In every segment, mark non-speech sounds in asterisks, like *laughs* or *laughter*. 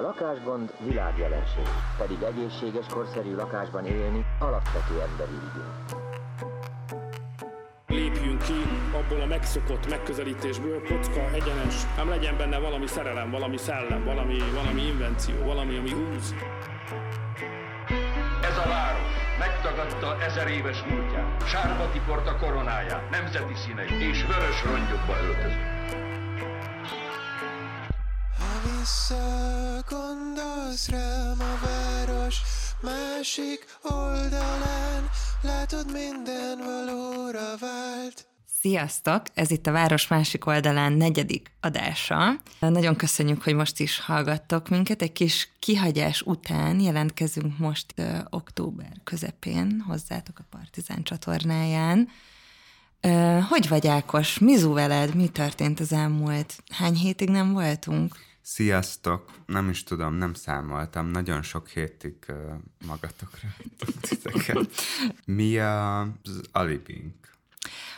A lakásgond világjelenség, pedig egészséges, korszerű lakásban élni alapvető emberi igény. Lépjünk ki abból a megszokott megközelítésből, kocka, egyenes, nem legyen benne valami szerelem, valami szellem, valami, valami invenció, valami, ami húz. Ez a város megtagadta ezer éves múltját, sárba tiporta koronáját, nemzeti színeit és vörös rongyokba öltözött. Visszagondolsz rám a város másik oldalán, látod minden valóra vált. Sziasztok! Ez itt a Város másik oldalán negyedik adása. Nagyon köszönjük, hogy most is hallgattok minket. Egy kis kihagyás után jelentkezünk most ö, október közepén hozzátok a Partizán csatornáján. Ö, hogy vagy Ákos? Mizu veled? Mi történt az elmúlt? Hány hétig nem voltunk? Sziasztok! Nem is tudom, nem számoltam. Nagyon sok hétig magatokra titeket. Mi az alibink?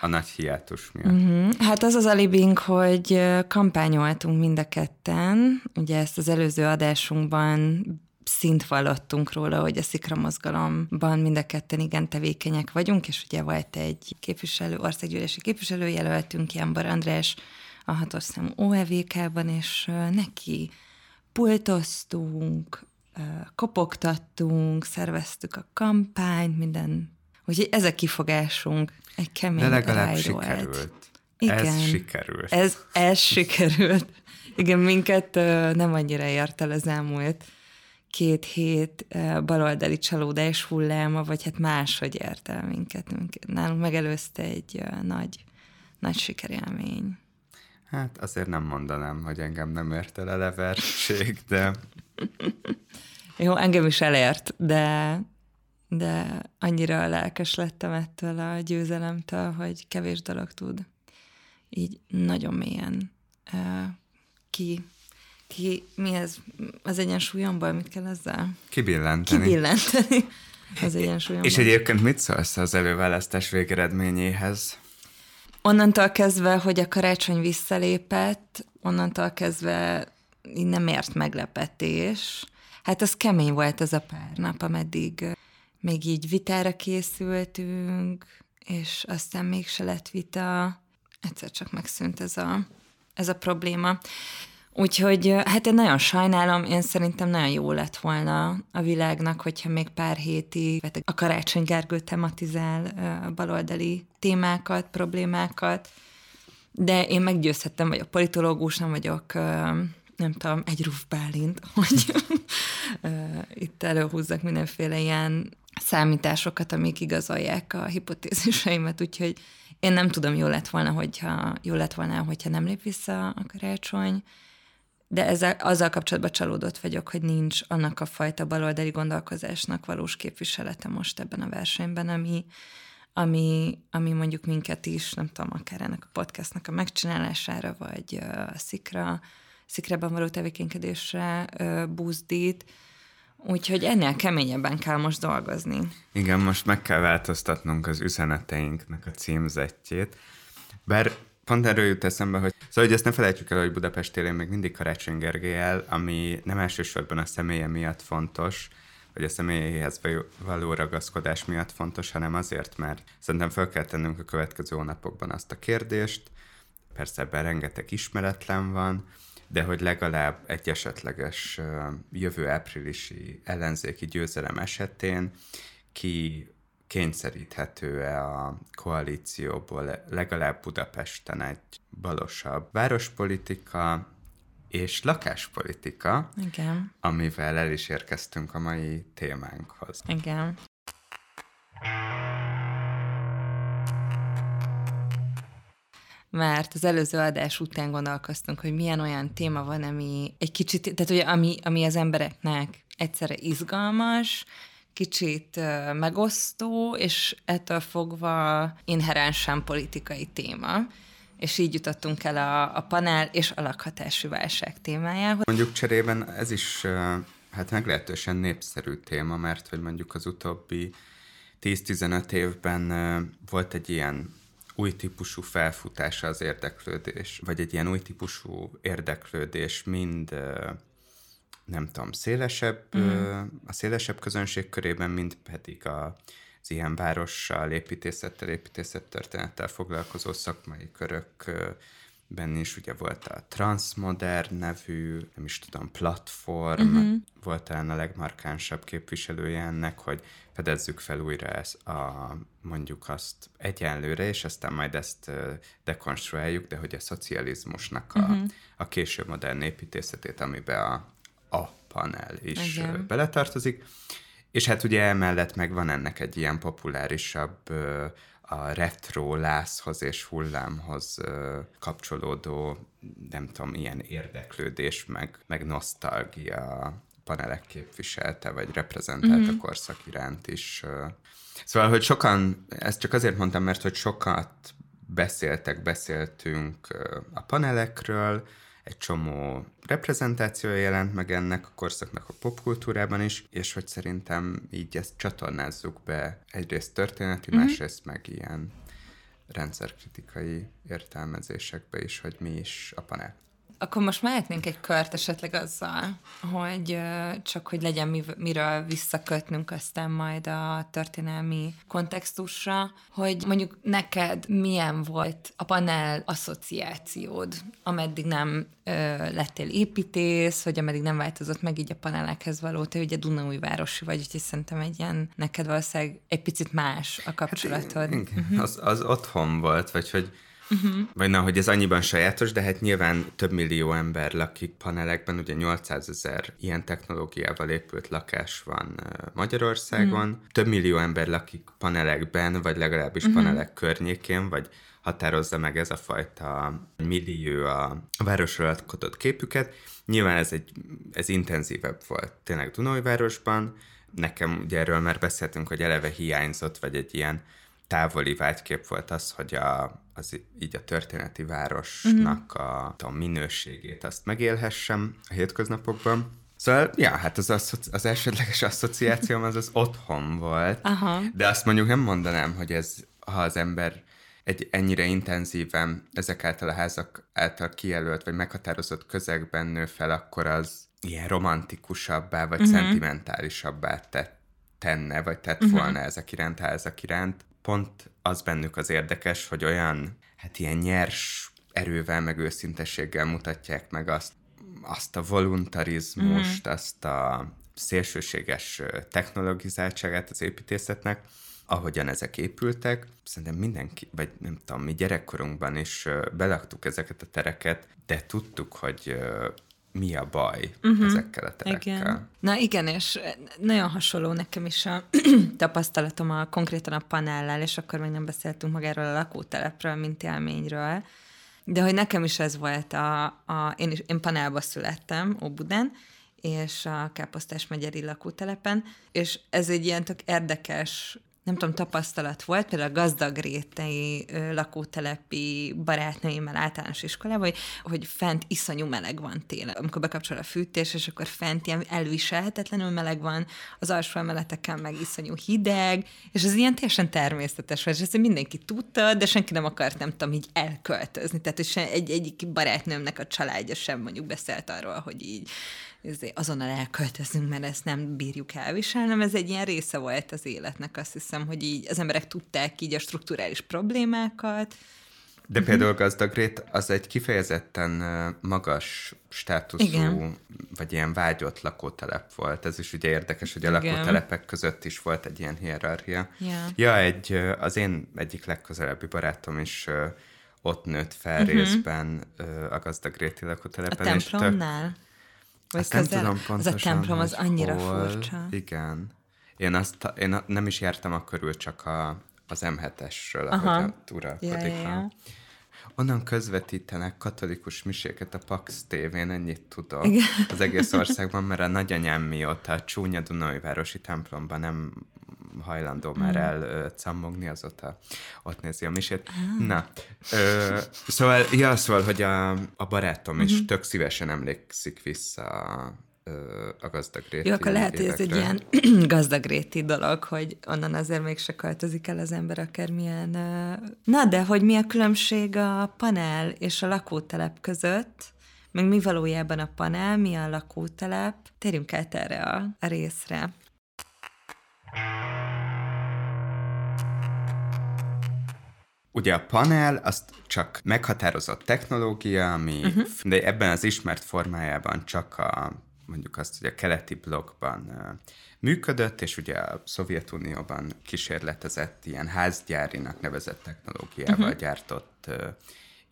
A nagy hiátus miatt. Uh-huh. Hát az az alibink, hogy kampányoltunk mind a ketten. Ugye ezt az előző adásunkban szint vallottunk róla, hogy a Szikra mozgalomban mind a ketten igen tevékenyek vagyunk, és ugye volt egy képviselő, országgyűlési képviselőjelöltünk, Jánbar András, a hatos szám OEVK-ban, és neki pultoztunk, kopogtattunk, szerveztük a kampányt, minden. Úgyhogy ez a kifogásunk. Egy kemény De legalább sikerült. Igen. Ez sikerült. Ez, ez sikerült. Igen, minket nem annyira ért el az elmúlt két hét baloldali csalódás hulláma, vagy hát máshogy ért el minket. minket. Nálunk megelőzte egy nagy, nagy sikerélmény. Hát azért nem mondanám, hogy engem nem ért el a leverség, de... *laughs* Jó, engem is elért, de, de annyira lelkes lettem ettől a győzelemtől, hogy kevés dolog tud így nagyon mélyen uh, ki, ki, mi ez, az egyensúlyomból, mit kell ezzel? Kibillenteni. Kibillenteni *laughs* az egyensúlyomból. És egyébként mit szólsz az előválasztás végeredményéhez? Onnantól kezdve, hogy a karácsony visszalépett, onnantól kezdve nem ért meglepetés. Hát az kemény volt az a pár nap, ameddig még így vitára készültünk, és aztán mégse lett vita. Egyszer csak megszűnt ez a, ez a probléma. Úgyhogy hát én nagyon sajnálom, én szerintem nagyon jó lett volna a világnak, hogyha még pár hétig a Karácsony Gergő tematizál a baloldali témákat, problémákat, de én meggyőzhettem, vagy a politológus, nem vagyok nem tudom, egy Ruf Bálint, *laughs* hogy itt előhúzzak mindenféle ilyen számításokat, amik igazolják a hipotéziseimet, úgyhogy én nem tudom, jó lett volna, hogyha, jó lett volna, hogyha nem lép vissza a karácsony, de ezzel, azzal kapcsolatban csalódott vagyok, hogy nincs annak a fajta baloldali gondolkozásnak valós képviselete most ebben a versenyben, ami, ami, ami mondjuk minket is, nem tudom, akár ennek a podcastnak a megcsinálására, vagy a szikra, szikrában való tevékenykedésre buzdít, Úgyhogy ennél keményebben kell most dolgozni. Igen, most meg kell változtatnunk az üzeneteinknek a címzetjét. Bár pont erről jut eszembe, hogy szóval, hogy ezt ne felejtsük el, hogy Budapest élén még mindig Karácsony Gergelyel, ami nem elsősorban a személye miatt fontos, vagy a személyéhez való ragaszkodás miatt fontos, hanem azért, mert szerintem fel kell tennünk a következő hónapokban azt a kérdést, persze ebben rengeteg ismeretlen van, de hogy legalább egy esetleges jövő áprilisi ellenzéki győzelem esetén ki kényszeríthető-e a koalícióból legalább Budapesten egy balosabb várospolitika és lakáspolitika, Igen. amivel el is érkeztünk a mai témánkhoz. Igen. mert az előző adás után gondolkoztunk, hogy milyen olyan téma van, ami egy kicsit, tehát hogy ami, ami az embereknek egyszerre izgalmas, kicsit megosztó, és ettől fogva inherensen politikai téma. És így jutottunk el a, a panel és a lakhatású válság témájához. Mondjuk cserében ez is hát meglehetősen népszerű téma, mert hogy mondjuk az utóbbi 10-15 évben volt egy ilyen új típusú felfutása az érdeklődés, vagy egy ilyen új típusú érdeklődés mind nem tudom, szélesebb, mm. a szélesebb közönség körében, mint pedig a, az ilyen várossal, építészettel, építészettörténettel foglalkozó szakmai körökben is ugye volt a Transmodern nevű, nem is tudom, platform, uh-huh. volt talán a legmarkánsabb képviselője ennek, hogy fedezzük fel újra ezt a, mondjuk azt egyenlőre, és aztán majd ezt dekonstruáljuk, de hogy a szocializmusnak a, uh-huh. a késő modern építészetét, amiben a, a panel is Igen. beletartozik. És hát ugye emellett meg van ennek egy ilyen populárisabb a retro lászhoz és hullámhoz kapcsolódó, nem tudom, ilyen érdeklődés, meg, meg nosztalgia panelek képviselte, vagy reprezentált mm-hmm. a korszak iránt is. Szóval, hogy sokan, ezt csak azért mondtam, mert hogy sokat beszéltek, beszéltünk a panelekről, egy csomó reprezentációja jelent meg ennek a korszaknak a popkultúrában is, és hogy szerintem így ezt csatornázzuk be egyrészt történeti, mm-hmm. másrészt meg ilyen rendszerkritikai értelmezésekbe is, hogy mi is a panel. Akkor most mehetnénk egy kört esetleg azzal, hogy csak hogy legyen mi, miről visszakötnünk aztán majd a történelmi kontextusra, hogy mondjuk neked milyen volt a panel asszociációd, ameddig nem ö, lettél építész, vagy ameddig nem változott meg így a panelekhez való, te ugye Dunaújvárosi vagy, úgyhogy szerintem egy ilyen, neked valószínűleg egy picit más a kapcsolatod. Hát, igen, uh-huh. az, az otthon volt, vagy hogy Uh-huh. Vagy na, hogy ez annyiban sajátos, de hát nyilván több millió ember lakik panelekben, ugye 800 ezer ilyen technológiával épült lakás van Magyarországon, uh-huh. több millió ember lakik panelekben, vagy legalábbis uh-huh. panelek környékén, vagy határozza meg ez a fajta millió a városról alkotott képüket. Nyilván ez, egy, ez intenzívebb volt tényleg Dunajvárosban, nekem ugye erről már beszéltünk, hogy eleve hiányzott, vagy egy ilyen távoli vágykép volt az, hogy a, az így a történeti városnak uh-huh. a, a minőségét azt megélhessem a hétköznapokban. Szóval, ja, hát az, az, az elsődleges *laughs* asszociációm az az otthon volt, Aha. de azt mondjuk nem mondanám, hogy ez, ha az ember egy ennyire intenzíven ezek által a házak által kijelölt vagy meghatározott közegben nő fel, akkor az ilyen romantikusabbá vagy uh-huh. szentimentálisabbá tett, tenne, vagy tett uh-huh. volna ezek iránt, házak iránt pont az bennük az érdekes, hogy olyan, hát ilyen nyers erővel, meg őszintességgel mutatják meg azt, azt a voluntarizmust, mm. azt a szélsőséges technologizáltságát az építészetnek, ahogyan ezek épültek. Szerintem mindenki, vagy nem tudom, mi gyerekkorunkban is belaktuk ezeket a tereket, de tudtuk, hogy mi a baj uh-huh. ezekkel a terekkel. Igen. Na igen, és nagyon hasonló nekem is a *clears throat* tapasztalatom a konkrétan a panellel, és akkor még nem beszéltünk magáról a lakótelepről, mint élményről, de hogy nekem is ez volt a, a én, is, én panelba születtem, Óbudán, és a Káposztás megyeri lakótelepen, és ez egy ilyen tök érdekes nem tudom, tapasztalat volt, például a gazdag rétei lakótelepi barátnőimmel általános iskolában, hogy, hogy fent iszonyú meleg van télen. Amikor bekapcsol a fűtés, és akkor fent ilyen elviselhetetlenül meleg van, az alsó emeleteken meg iszonyú hideg, és ez ilyen teljesen természetes volt, és ezt mindenki tudta, de senki nem akart, nem tudom, így elköltözni. Tehát, hogy egy, egyik barátnőmnek a családja sem mondjuk beszélt arról, hogy így azonnal elköltözünk, mert ezt nem bírjuk elviselni, ez egy ilyen része volt az életnek, azt hiszem, hogy így az emberek tudták így a strukturális problémákat, de uh-huh. például gazdagrét az egy kifejezetten magas státuszú, Igen. vagy ilyen vágyott lakótelep volt. Ez is ugye érdekes, hogy a Igen. lakótelepek között is volt egy ilyen hierarchia. Yeah. Ja, egy, az én egyik legközelebbi barátom is ott nőtt fel uh-huh. részben a gazdagréti lakótelepen. A templomnál? Tök, vagy azt közel, nem tudom pontosan, az a templom az annyira hol. furcsa. Igen. Én, azt, én nem is jártam a körül, csak a, az M7-esről, ahogy uralkodik. Ja, ja, ja. Onnan közvetítenek katolikus miséket a Pax tévén, ennyit tudok Igen. az egész országban, mert a nagyanyám mióta a csúnya Dunajvárosi templomban nem hajlandó már mm. elcammogni, azóta ott nézi a misét. Ah. Na, ö, szóval, ja, szóval, hogy a, a barátom is mm-hmm. tök szívesen emlékszik vissza a, a gazdagréti Jó, akkor lehet, hogy ez egy ilyen *clears throat* gazdagréti dolog, hogy onnan azért még se költözik el az ember akármilyen... Na, de hogy mi a különbség a panel és a lakótelep között, meg mi valójában a panel, mi a lakótelep. Térjünk át erre a, a részre. Ugye a panel azt csak meghatározott technológia, ami uh-huh. de ebben az ismert formájában csak a mondjuk azt, hogy a keleti blokkban működött, és ugye a Szovjetunióban kísérletezett ilyen házgyárinak nevezett technológiával uh-huh. gyártott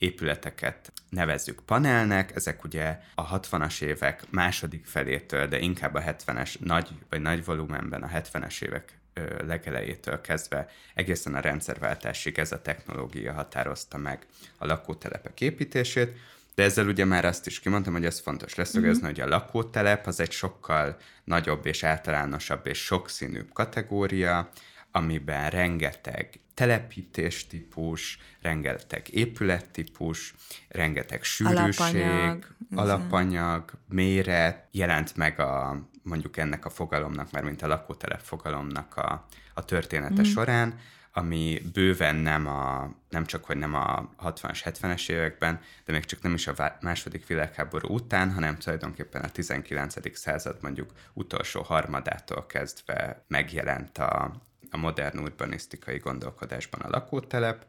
épületeket nevezzük panelnek, ezek ugye a 60-as évek második felétől, de inkább a 70-es nagy vagy nagy volumenben a 70-es évek legelejétől kezdve egészen a rendszerváltásig ez a technológia határozta meg a lakótelepek építését, de ezzel ugye már azt is kimondtam, hogy ez fontos leszögezni, mm-hmm. hogy a lakótelep az egy sokkal nagyobb és általánosabb és sokszínűbb kategória, amiben rengeteg telepítéstípus, rengeteg épülettípus, rengeteg sűrűség, alapanyag, alapanyag méret jelent meg a mondjuk ennek a fogalomnak, mert mint a lakótelep fogalomnak a, a története mm. során, ami bőven nem, a, nem csak, hogy nem a 60-as, 70-es években, de még csak nem is a második világháború után, hanem tulajdonképpen a 19. század mondjuk utolsó harmadától kezdve megjelent a, a modern urbanisztikai gondolkodásban a lakótelep.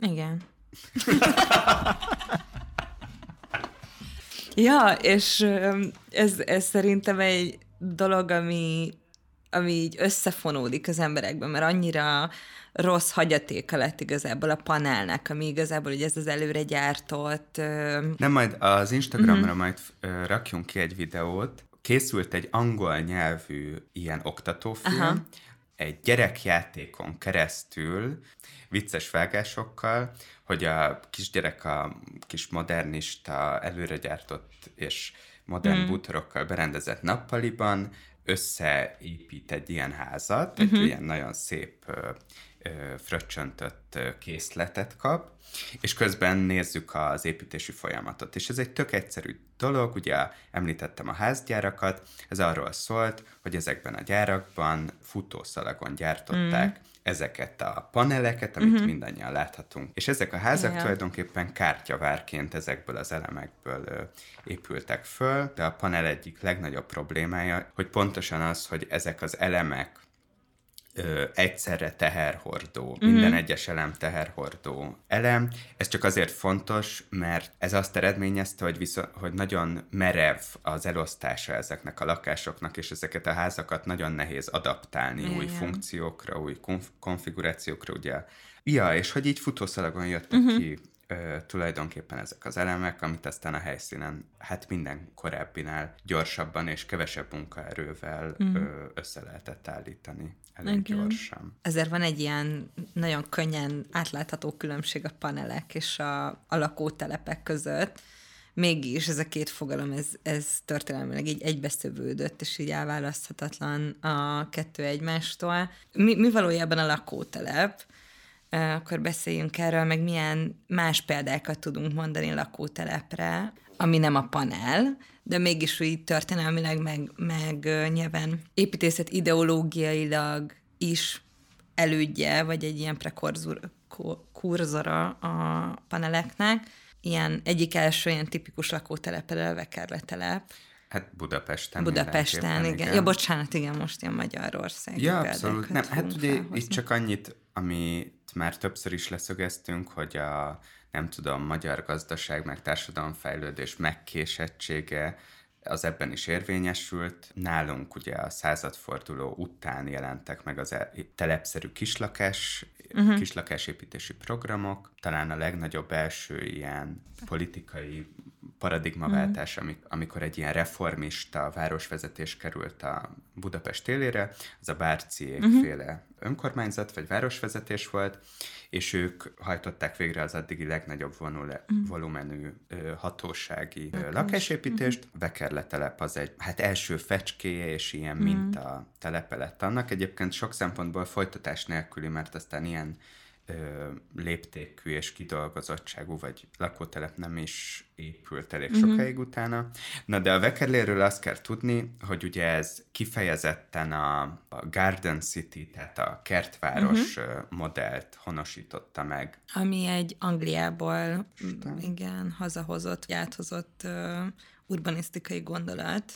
Igen. *laughs* ja, és ez, ez szerintem egy dolog, ami ami így összefonódik az emberekben, mert annyira rossz hagyatéka lett igazából a panelnek, ami igazából ugye ez az előre gyártott... Nem, majd az Instagramra uh-huh. majd rakjunk ki egy videót. Készült egy angol nyelvű ilyen oktatófilm, Aha. egy gyerekjátékon keresztül, vicces vágásokkal, hogy a kisgyerek a kis modernista, előre gyártott és modern mm. bútorokkal berendezett nappaliban összeépít egy ilyen házat, uh-huh. egy mhm. ilyen nagyon szép fröccsöntött készletet kap, és közben nézzük az építési folyamatot. És ez egy tök egyszerű dolog, ugye említettem a házgyárakat, ez arról szólt, hogy ezekben a gyárakban futószalagon gyártották mm ezeket a paneleket, amit uh-huh. mindannyian láthatunk. És ezek a házak yeah. tulajdonképpen kártyavárként ezekből az elemekből ö, épültek föl, de a panel egyik legnagyobb problémája, hogy pontosan az, hogy ezek az elemek ö, egyszerre teherhordó, mm-hmm. minden egyes elem teherhordó elem. Ez csak azért fontos, mert ez azt eredményezte, hogy, viszont, hogy nagyon merev az elosztása ezeknek a lakásoknak, és ezeket a házakat nagyon nehéz adaptálni Igen. új funkciókra, új konf- konfigurációkra, ugye. Ja, és hogy így futószalagon jöttek mm-hmm. ki ö, tulajdonképpen ezek az elemek, amit aztán a helyszínen hát minden korábbinál gyorsabban és kevesebb munkaerővel mm. ö, össze lehetett állítani elég Igen. gyorsan. Ezért van egy ilyen nagyon könnyen átlátható különbség a panelek és a, a lakótelepek között, mégis ez a két fogalom, ez, ez történelmileg így egybeszövődött, és így elválaszthatatlan a kettő egymástól. Mi, mi valójában a lakótelep? Akkor beszéljünk erről, meg milyen más példákat tudunk mondani lakótelepre, ami nem a panel, de mégis úgy történelmileg, meg, meg nyilván építészet ideológiailag is elődje, vagy egy ilyen prekurzora a paneleknek. Ilyen egyik első ilyen tipikus lakótelepele a Vekerle telep. Hát Budapesten. Budapesten, igen. igen. Ja, bocsánat, igen, most ilyen Magyarország. Ja, abszolút. Nem, hát ugye itt csak annyit, amit már többször is leszögeztünk, hogy a nem tudom, magyar gazdaság, meg társadalomfejlődés megkésettsége, az ebben is érvényesült. Nálunk ugye a századforduló után jelentek meg az e- telepszerű kislakás, uh-huh. kislakásépítési programok. Talán a legnagyobb első ilyen politikai paradigmaváltás, uh-huh. amikor egy ilyen reformista városvezetés került a Budapest élére, az a Bárciék uh-huh. féle önkormányzat vagy városvezetés volt, és ők hajtották végre az addigi legnagyobb vonul- mm. volumenű hatósági Lakás. lakásépítést. Mm. Vekerle telep az egy, hát első fecskéje és ilyen mm. minta telepe lett annak. Egyébként sok szempontból folytatás nélküli, mert aztán ilyen ö, léptékű és kidolgozottságú, vagy lakótelep nem is épült elég Mhm. sokáig utána. Na de a Vekerléről azt kell tudni, hogy ugye ez kifejezetten a, a Garden City, tehát a kertváros Mhm. ö, modellt honosította meg. Ami egy Angliából, m, igen, hazahozott, áthozott uh, urbanisztikai gondolat.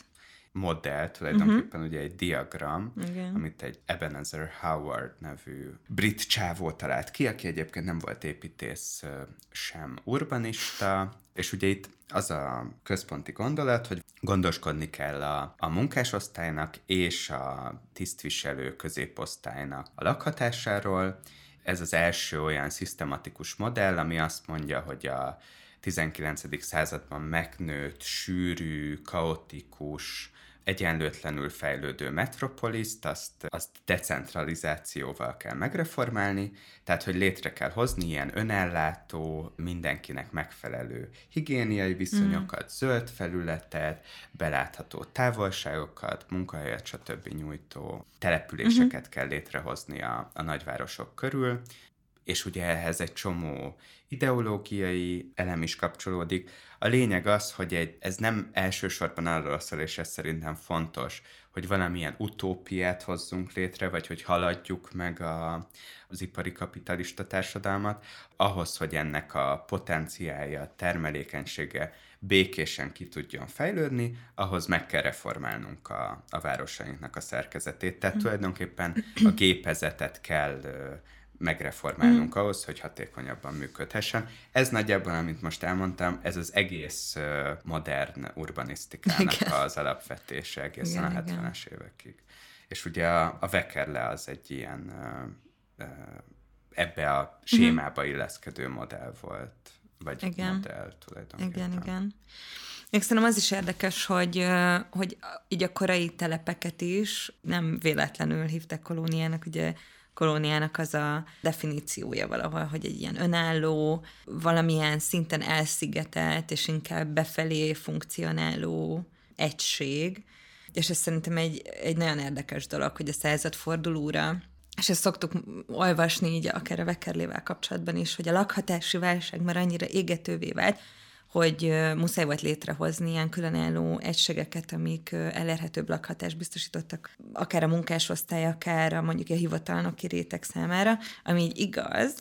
Modell, tulajdonképpen uh-huh. ugye egy diagram. Igen. amit egy Ebenezer Howard nevű brit csávó talált ki, aki egyébként nem volt építész sem urbanista, és ugye itt az a központi gondolat, hogy gondoskodni kell a, a munkásosztálynak és a tisztviselő középosztálynak a lakhatásáról. Ez az első olyan szisztematikus modell, ami azt mondja, hogy a 19. században megnőtt, sűrű, kaotikus, egyenlőtlenül fejlődő metropoliszt, azt, azt decentralizációval kell megreformálni, tehát hogy létre kell hozni ilyen önellátó, mindenkinek megfelelő higiéniai viszonyokat, mm. zöld felületet, belátható távolságokat, munkahelyet, stb. nyújtó településeket mm-hmm. kell létrehozni a, a nagyvárosok körül, és ugye ehhez egy csomó ideológiai elem is kapcsolódik. A lényeg az, hogy egy, ez nem elsősorban arról szól, és ez szerintem fontos, hogy valamilyen utópiát hozzunk létre, vagy hogy haladjuk meg a, az ipari kapitalista társadalmat, ahhoz, hogy ennek a potenciálja, termelékenysége békésen ki tudjon fejlődni, ahhoz meg kell reformálnunk a, a városainknak a szerkezetét. Tehát tulajdonképpen a gépezetet kell megreformálnunk mm. ahhoz, hogy hatékonyabban működhessen. Ez nagyjából, amit most elmondtam, ez az egész modern urbanisztikának igen. az alapvetése egészen igen, a 70-es igen. évekig. És ugye a, a Vekerle az egy ilyen ebbe a sémába mm. illeszkedő modell volt, vagy igen. modell tulajdonképpen. Igen, igen. Még szerintem az is érdekes, hogy, hogy így a korai telepeket is nem véletlenül hívták kolóniának, ugye kolóniának az a definíciója valahol, hogy egy ilyen önálló, valamilyen szinten elszigetelt, és inkább befelé funkcionáló egység. És ez szerintem egy, egy nagyon érdekes dolog, hogy a századfordulóra és ezt szoktuk olvasni így akár a Vekerlével kapcsolatban is, hogy a lakhatási válság már annyira égetővé vált, hogy muszáj volt létrehozni ilyen különálló egységeket, amik elérhetőbb lakhatást biztosítottak, akár a munkásosztály, akár a mondjuk a hivatalnoki réteg számára, ami így igaz,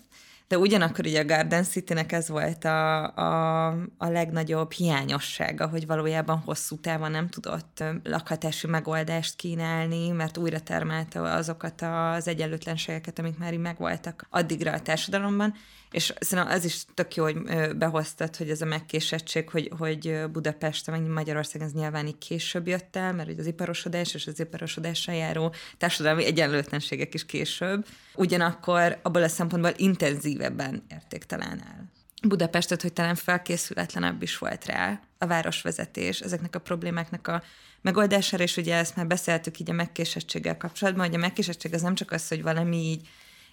de ugyanakkor ugye a Garden City-nek ez volt a, a, a legnagyobb hiányossága, hogy valójában hosszú távon nem tudott lakhatási megoldást kínálni, mert újra termelte azokat az egyenlőtlenségeket, amik már így megvoltak addigra a társadalomban, és szerintem az is tök jó, hogy behoztad, hogy ez a megkésettség, hogy, hogy Budapest, meg Magyarország ez nyilván így később jött el, mert az iparosodás és az iparosodással járó társadalmi egyenlőtlenségek is később, ugyanakkor abból a szempontból intenzívebben értéktelen el. Budapestet, hogy talán felkészületlenebb is volt rá a városvezetés ezeknek a problémáknak a megoldására, és ugye ezt már beszéltük így a megkésettséggel kapcsolatban, hogy a megkésettség az nem csak az, hogy valami így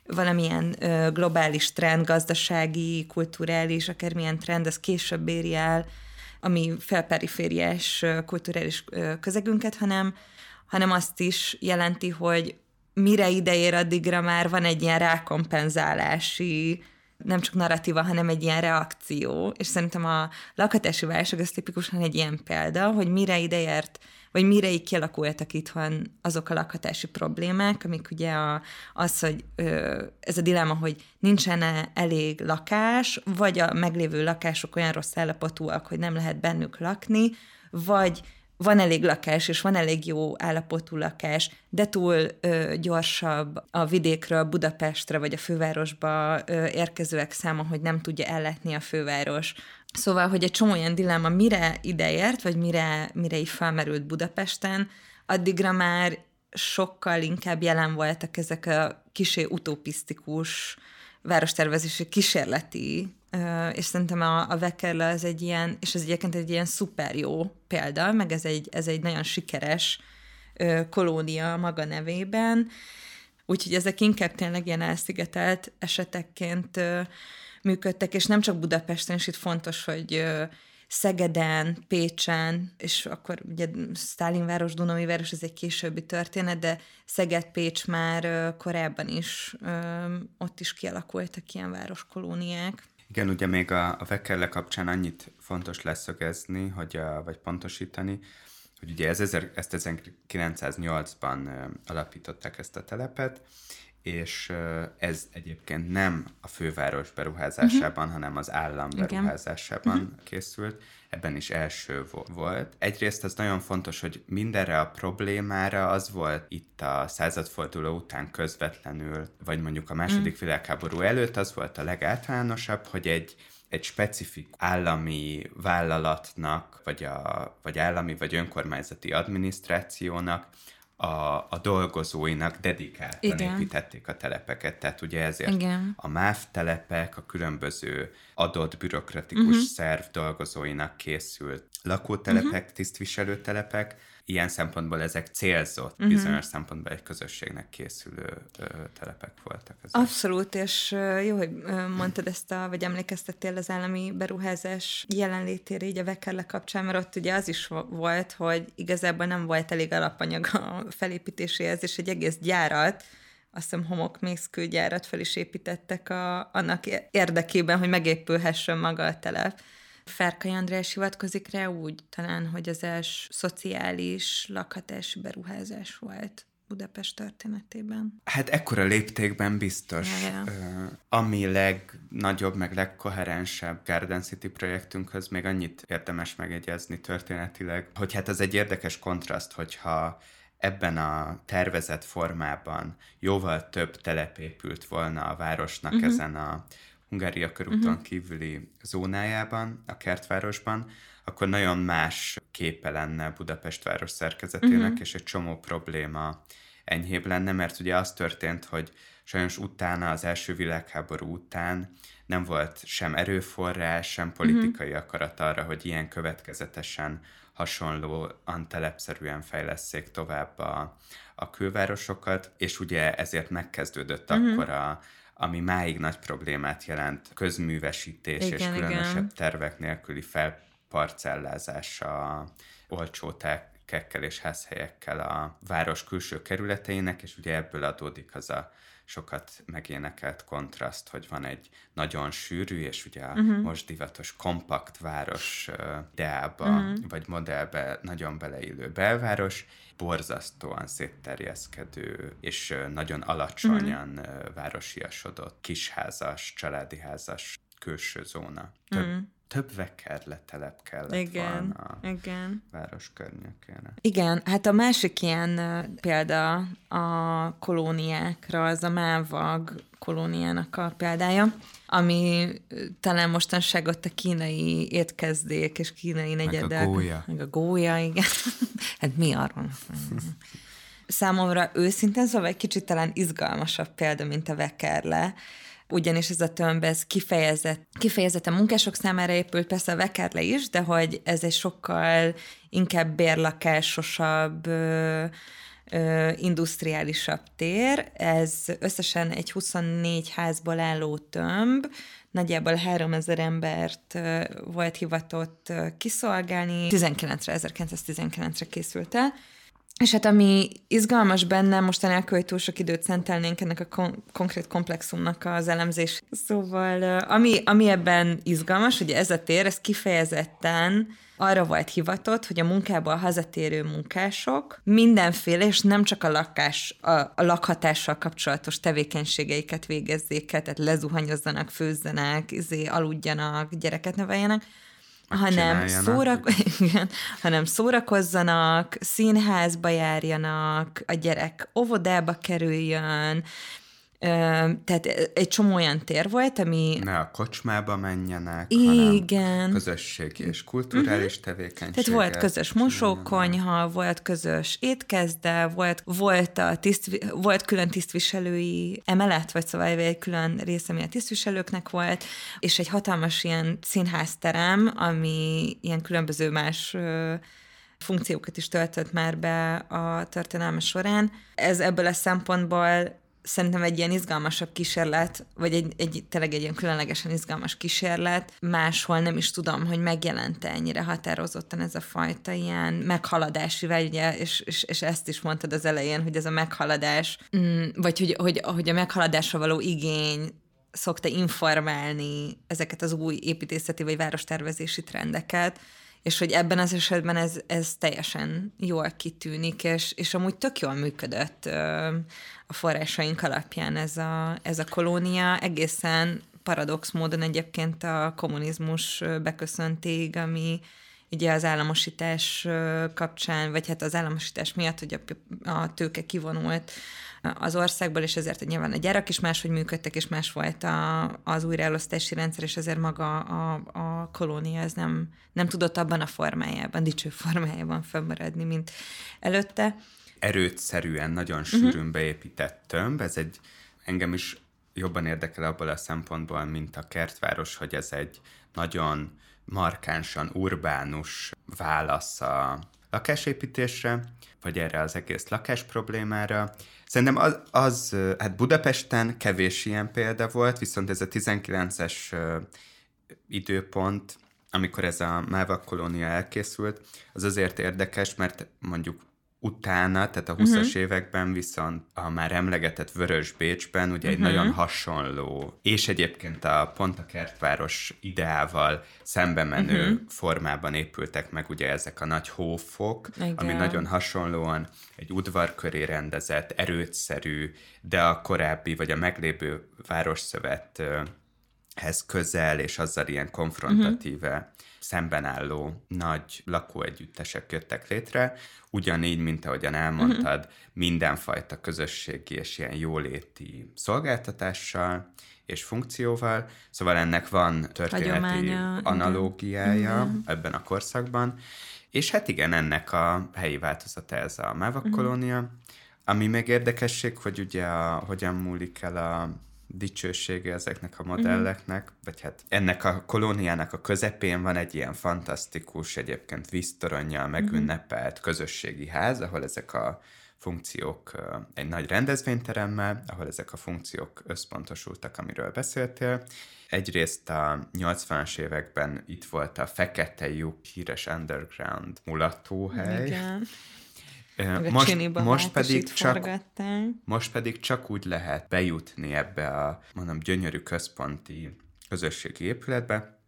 valamilyen globális trend, gazdasági, kulturális, akármilyen trend, az később éri el, ami felperifériás kulturális közegünket, hanem, hanem azt is jelenti, hogy mire ideér addigra már van egy ilyen rákompenzálási nem csak narratíva, hanem egy ilyen reakció, és szerintem a lakhatási válság az tipikusan egy ilyen példa, hogy mire ideért, vagy mire így kialakultak itthon azok a lakhatási problémák, amik ugye a, az, hogy ez a dilemma, hogy nincsen elég lakás, vagy a meglévő lakások olyan rossz állapotúak, hogy nem lehet bennük lakni, vagy van elég lakás, és van elég jó állapotú lakás, de túl ö, gyorsabb a vidékről Budapestre vagy a fővárosba ö, érkezőek száma, hogy nem tudja elletni a főváros. Szóval, hogy egy csomó olyan dilemma mire ideért, vagy mire, mire így felmerült Budapesten, addigra már sokkal inkább jelen voltak ezek a kisé utopisztikus várostervezési kísérleti és szerintem a, a Vekerle az egy ilyen, és ez egyébként egy ilyen szuper jó példa, meg ez egy, ez egy nagyon sikeres kolónia maga nevében, úgyhogy ezek inkább tényleg ilyen elszigetelt esetekként működtek, és nem csak Budapesten, és itt fontos, hogy Szegeden, Pécsen, és akkor ugye Stálinváros, város, ez egy későbbi történet, de Szeged, Pécs már korábban is, ott is kialakultak ilyen városkolóniák. Igen, ugye még a, a Vekkerle kapcsán annyit fontos leszögezni, hogy a, vagy pontosítani, hogy ugye ez, ezt 1908-ban alapították ezt a telepet, és ez egyébként nem a főváros beruházásában, uh-huh. hanem az állam beruházásában uh-huh. készült. Ebben is első volt. Egyrészt az nagyon fontos, hogy mindenre a problémára az volt itt a századforduló után közvetlenül, vagy mondjuk a második uh-huh. világháború előtt, az volt a legáltalánosabb, hogy egy egy specifik állami vállalatnak, vagy, a, vagy állami, vagy önkormányzati adminisztrációnak a, a dolgozóinak dedikáltan Igen. építették a telepeket. Tehát ugye ezért Igen. a MÁV telepek a különböző adott bürokratikus uh-huh. szerv dolgozóinak készült lakótelepek, uh-huh. tisztviselőtelepek, ilyen szempontból ezek célzott, uh-huh. bizonyos szempontból egy közösségnek készülő ö, telepek voltak. Ezek. Abszolút, és jó, hogy mondtad ezt, a, vagy emlékeztettél az állami beruházás jelenlétére így a Vekerle kapcsán, mert ott ugye az is volt, hogy igazából nem volt elég alapanyag a felépítéséhez, és egy egész gyárat, azt hiszem homokmészkőgyárat fel is építettek a, annak érdekében, hogy megépülhessen maga a telep. Ferkai András hivatkozik rá úgy talán, hogy az els szociális lakhatási beruházás volt. Budapest történetében? Hát ekkora léptékben biztos. Ja, ja. Ami legnagyobb, meg legkoherensebb Garden City projektünkhöz még annyit érdemes megegyezni történetileg, hogy hát az egy érdekes kontraszt, hogyha ebben a tervezett formában jóval több telep épült volna a városnak uh-huh. ezen a Hungária körúton uh-huh. kívüli zónájában, a kertvárosban, akkor nagyon más képe lenne Budapest város szerkezetének, uh-huh. és egy csomó probléma enyhébb lenne, mert ugye az történt, hogy sajnos utána, az első világháború után nem volt sem erőforrás, sem politikai uh-huh. akarat arra, hogy ilyen következetesen hasonlóan telepszerűen fejleszék tovább a, a külvárosokat, és ugye ezért megkezdődött uh-huh. akkor a, ami máig nagy problémát jelent, közművesítés igen, és különösebb igen. tervek nélküli felparcellázása olcsó kekkel és házhelyekkel a város külső kerületeinek, és ugye ebből adódik az a sokat megénekelt kontraszt, hogy van egy nagyon sűrű, és ugye a uh-huh. most divatos kompakt város ideába, uh-huh. vagy modellbe nagyon beleillő belváros, borzasztóan szétterjeszkedő, és nagyon alacsonyan uh-huh. városiasodott kisházas, családi házas külső zóna. Több, uh-huh több vekerletelep kellett igen, volna a igen. város környékére. Igen, hát a másik ilyen példa a kolóniákra, az a Mávag kolóniának a példája, ami talán mostanság ott a kínai étkezdék és kínai negyedek. Meg a gólya. Meg a gólya, igen. *laughs* hát mi arról? Számomra őszintén szóval egy kicsit talán izgalmasabb példa, mint a Vekerle, ugyanis ez a tömb ez kifejezett, kifejezetten munkások számára épült, persze a Vekerle is, de hogy ez egy sokkal inkább bérlakásosabb, industriálisabb tér. Ez összesen egy 24 házból álló tömb, nagyjából 3000 embert volt hivatott kiszolgálni. 19-re, 1919-re készült el, és hát ami izgalmas benne, most anélkül, hogy túl sok időt szentelnénk ennek a kon- konkrét komplexumnak az elemzés. Szóval ami, ami ebben izgalmas, hogy ez a tér, ez kifejezetten arra volt hivatott, hogy a munkából hazatérő munkások mindenféle, és nem csak a lakás, a, a lakhatással kapcsolatos tevékenységeiket végezzék tehát lezuhanyozzanak, főzzenek, izé, aludjanak, gyereket neveljenek, hanem, szórak, *laughs* igen, hanem szórakozzanak, színházba járjanak, a gyerek óvodába kerüljön, tehát egy csomó olyan tér volt, ami... Ne a kocsmába menjenek, Igen. hanem közösségi és kulturális uh-huh. tevékenység. Tehát volt közös mosókonyha, volt közös étkezde, volt, volt, a tiszt, volt külön tisztviselői emelet, vagy szóval egy külön része, ami a tisztviselőknek volt, és egy hatalmas ilyen színházterem, ami ilyen különböző más funkciókat is töltött már be a történelme során. Ez ebből a szempontból szerintem egy ilyen izgalmasabb kísérlet, vagy egy, egy tényleg egy ilyen különlegesen izgalmas kísérlet, máshol nem is tudom, hogy megjelente ennyire határozottan ez a fajta ilyen meghaladási vágya, és, és, és ezt is mondtad az elején, hogy ez a meghaladás, mm, vagy hogy, hogy, hogy a meghaladásra való igény szokta informálni ezeket az új építészeti vagy várostervezési trendeket, és hogy ebben az esetben ez, ez teljesen jól kitűnik, és, és amúgy tök jól működött a forrásaink alapján ez a, ez a kolónia, egészen paradox módon egyébként a kommunizmus beköszönték, ami ugye az államosítás kapcsán, vagy hát az államosítás miatt, hogy a, a tőke kivonult az országból, és ezért nyilván a gyárak is máshogy működtek, és más volt a, az újraelosztási rendszer, és ezért maga a, a kolónia ez nem, nem tudott abban a formájában, dicső formájában fennmaradni, mint előtte. Erőtszerűen, nagyon sűrűn uh-huh. beépített tömb, ez egy engem is jobban érdekel abból a szempontból, mint a kertváros, hogy ez egy nagyon markánsan urbánus válasz a lakásépítésre, vagy erre az egész lakás problémára. Szerintem az, az, hát Budapesten kevés ilyen példa volt, viszont ez a 19-es időpont, amikor ez a Mávak kolónia elkészült, az azért érdekes, mert mondjuk utána, tehát a 20-as uh-huh. Mhm. években viszont a már emlegetett Vörös Bécsben ugye uh-huh. egy mhm. nagyon hasonló, és egyébként a pont a kertváros ideával szembe menő uh-huh. formában épültek meg ugye ezek a nagy hófok, Igen. ami nagyon hasonlóan egy udvar köré rendezett, erőtszerű, de a korábbi vagy a meglévő városszövethez közel, és azzal ilyen konfrontatíve uh-huh szemben álló nagy lakóegyüttesek jöttek létre, ugyanígy, mint ahogyan elmondtad, uh-huh. mindenfajta közösségi és ilyen jóléti szolgáltatással és funkcióval, szóval ennek van történeti Hagyománya, analógiája uh-huh. ebben a korszakban, és hát igen, ennek a helyi változata ez a Mávak uh-huh. kolónia, ami meg érdekesség, hogy ugye a, hogyan múlik el a dicsősége ezeknek a modelleknek, uh-huh. vagy hát ennek a kolóniának a közepén van egy ilyen fantasztikus, egyébként víztoronnyal megünnepelt közösségi ház, ahol ezek a funkciók egy nagy rendezvényteremmel, ahol ezek a funkciók összpontosultak, amiről beszéltél. Egyrészt a 80-as években itt volt a Fekete lyuk híres underground mulatóhely, Igen. Most, most, pedig csak, most pedig csak úgy lehet bejutni ebbe a, mondom, gyönyörű központi közösségi épületbe,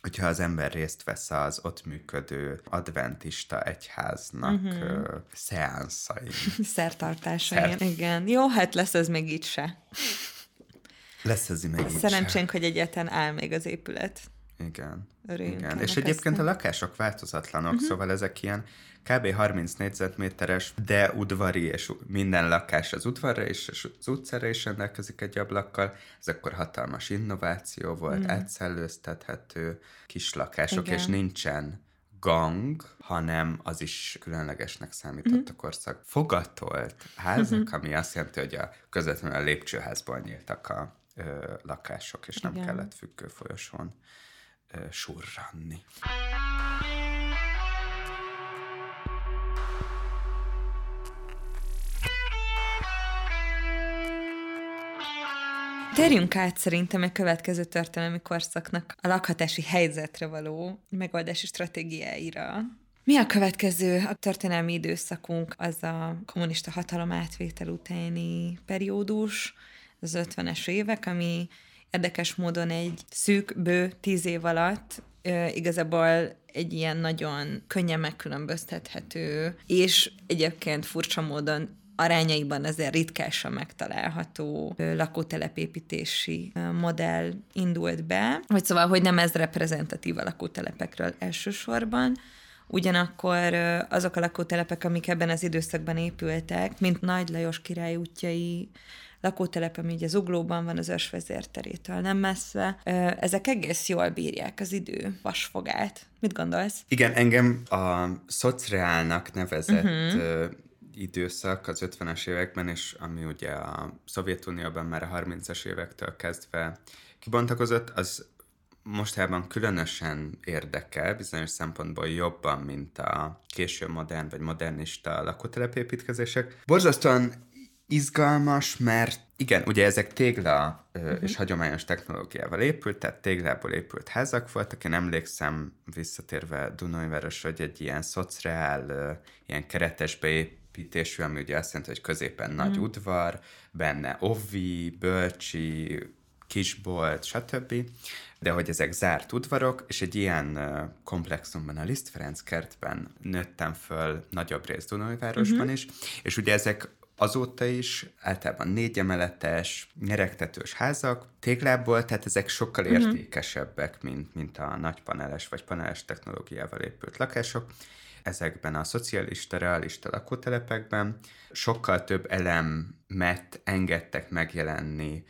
hogyha az ember részt vesz az ott működő adventista egyháznak uh-huh. uh, szeánszain. *laughs* Szertartásain, Szert... igen. Jó, hát lesz ez még itt se. Lesz ez még Szerencsénk, hogy egyetlen áll még az épület. Igen. Igen. És egyébként a lakások változatlanok, uh-huh. szóval ezek ilyen kb. 30 négyzetméteres, de udvari, és minden lakás az udvarra és az utcára is rendelkezik egy ablakkal. Ez akkor hatalmas innováció volt, mm. átszellőztethető kis lakások, Igen. és nincsen gang, hanem az is különlegesnek számított mm. a korszak. Fogatolt házak, mm-hmm. ami azt jelenti, hogy a közvetlenül a lépcsőházból nyíltak a ö, lakások, és nem Igen. kellett függő folyosón surranni. Térjünk át szerintem a következő történelmi korszaknak a lakhatási helyzetre való megoldási stratégiáira. Mi a következő a történelmi időszakunk? Az a kommunista hatalom átvétel utáni periódus, az 50-es évek, ami érdekes módon egy szűk, bő tíz év alatt igazából egy ilyen nagyon könnyen megkülönböztethető, és egyébként furcsa módon arányaiban azért ritkásan megtalálható lakótelepépítési modell indult be, vagy szóval, hogy nem ez reprezentatív a lakótelepekről elsősorban, Ugyanakkor azok a lakótelepek, amik ebben az időszakban épültek, mint Nagy Lajos király útjai, lakótelep, ami ugye Zuglóban van az ősvezérterétől nem messze, ezek egész jól bírják az idő vasfogát. Mit gondolsz? Igen, engem a szociálnak nevezett uh-huh időszak az 50-es években, és ami ugye a Szovjetunióban már a 30-as évektől kezdve kibontakozott, az mostában különösen érdekel, bizonyos szempontból jobban, mint a késő modern vagy modernista lakótelepépítkezések. Borzasztóan izgalmas, mert igen, ugye ezek tégla uh-huh. és hagyományos technológiával épült, tehát téglából épült házak voltak. Én emlékszem, visszatérve Dunajváros, hogy egy ilyen szociál, ilyen keretes beépítésű, ami ugye azt jelenti, hogy középen nagy uh-huh. udvar, benne ovi, bölcsi, kisbolt, stb. De hogy ezek zárt udvarok, és egy ilyen komplexumban, a Liszt Ferenc kertben nőttem föl nagyobb rész Dunajvárosban uh-huh. is, és ugye ezek azóta is általában négy emeletes, nyeregtetős házak, téglából, tehát ezek sokkal uh-huh. értékesebbek, mint, mint a nagy paneles vagy paneles technológiával épült lakások. Ezekben a szocialista, realista lakótelepekben sokkal több elemet engedtek megjelenni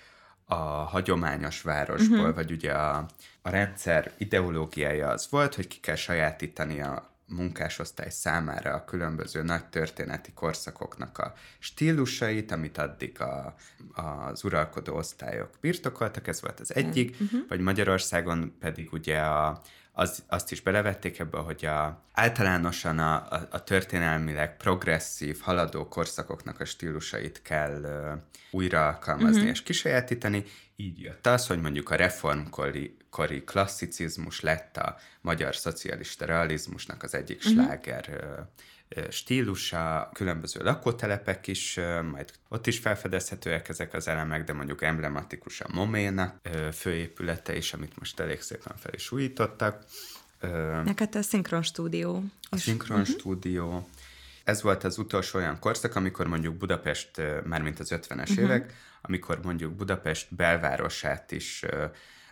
a hagyományos városból, uh-huh. vagy ugye a, a rendszer ideológiája az volt, hogy ki kell sajátítani a munkásosztály számára a különböző nagy történeti korszakoknak a stílusait, amit addig a, az uralkodó osztályok birtokoltak, ez volt az egyik, uh-huh. vagy Magyarországon pedig ugye a, az, azt is belevették ebbe, hogy a, általánosan a, a, a történelmileg progresszív, haladó korszakoknak a stílusait kell uh, újra alkalmazni uh-huh. és kisajátítani. Így jött az, hogy mondjuk a reformkori kori klasszicizmus lett a magyar szocialista realizmusnak az egyik uh-huh. sláger stílusa, különböző lakótelepek is, majd ott is felfedezhetőek ezek az elemek, de mondjuk emblematikus a Moménak főépülete is, amit most elég szépen fel is újítottak. Neked a szinkron stúdió. A szinkron uh-huh. stúdió. Ez volt az utolsó olyan korszak, amikor mondjuk Budapest, mármint az 50-es uh-huh. évek, amikor mondjuk Budapest belvárosát is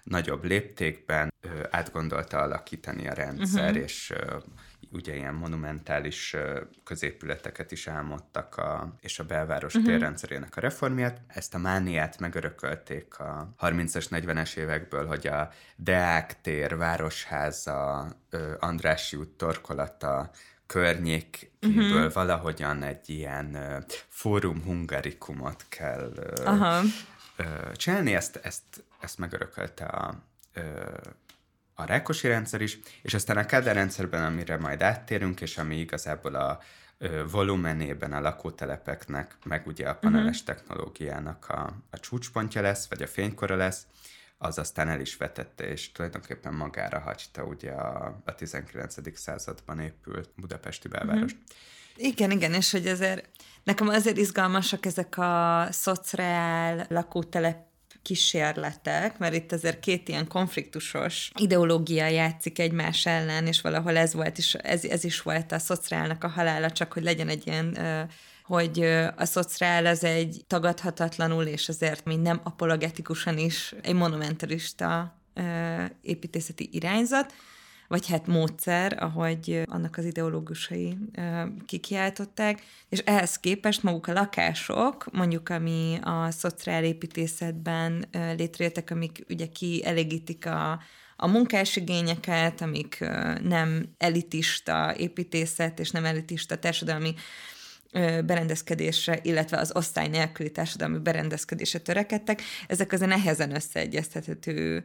nagyobb léptékben átgondolta alakítani a rendszer, uh-huh. és ugye ilyen monumentális középületeket is álmodtak, a, és a belváros uh-huh. térrendszerének a reformját. Ezt a mániát megörökölték a 30-as, 40-es évekből, hogy a Deák tér, Városháza, Andrássy út torkolata környékéből uh-huh. valahogyan egy ilyen uh, fórum hungarikumot kell uh, Aha. Uh, csinálni. Ezt, ezt, ezt megörökölte a, a Rákosi rendszer is, és aztán a Kádár rendszerben, amire majd áttérünk, és ami igazából a ö, volumenében a lakótelepeknek, meg ugye a paneles uh-huh. technológiának a, a csúcspontja lesz, vagy a fénykora lesz, az aztán el is vetette, és tulajdonképpen magára hagyta ugye a, a 19. században épült budapesti belvárost. Uh-huh. Igen, igen, és hogy ezért nekem azért izgalmasak ezek a szociál lakótelep kísérletek, mert itt azért két ilyen konfliktusos ideológia játszik egymás ellen, és valahol ez volt is, ez, ez is volt a szociálnak a halála, csak hogy legyen egy ilyen hogy a szociál az egy tagadhatatlanul, és azért még nem apologetikusan is egy monumentalista építészeti irányzat, vagy hát módszer, ahogy annak az ideológusai kikiáltották, és ehhez képest maguk a lakások, mondjuk ami a szociálépítészetben létrejöttek, amik ugye kielégítik a, a munkásigényeket, amik nem elitista építészet és nem elitista társadalmi berendezkedésre, illetve az osztály nélküli társadalmi berendezkedésre törekedtek, ezek azért nehezen összeegyeztethető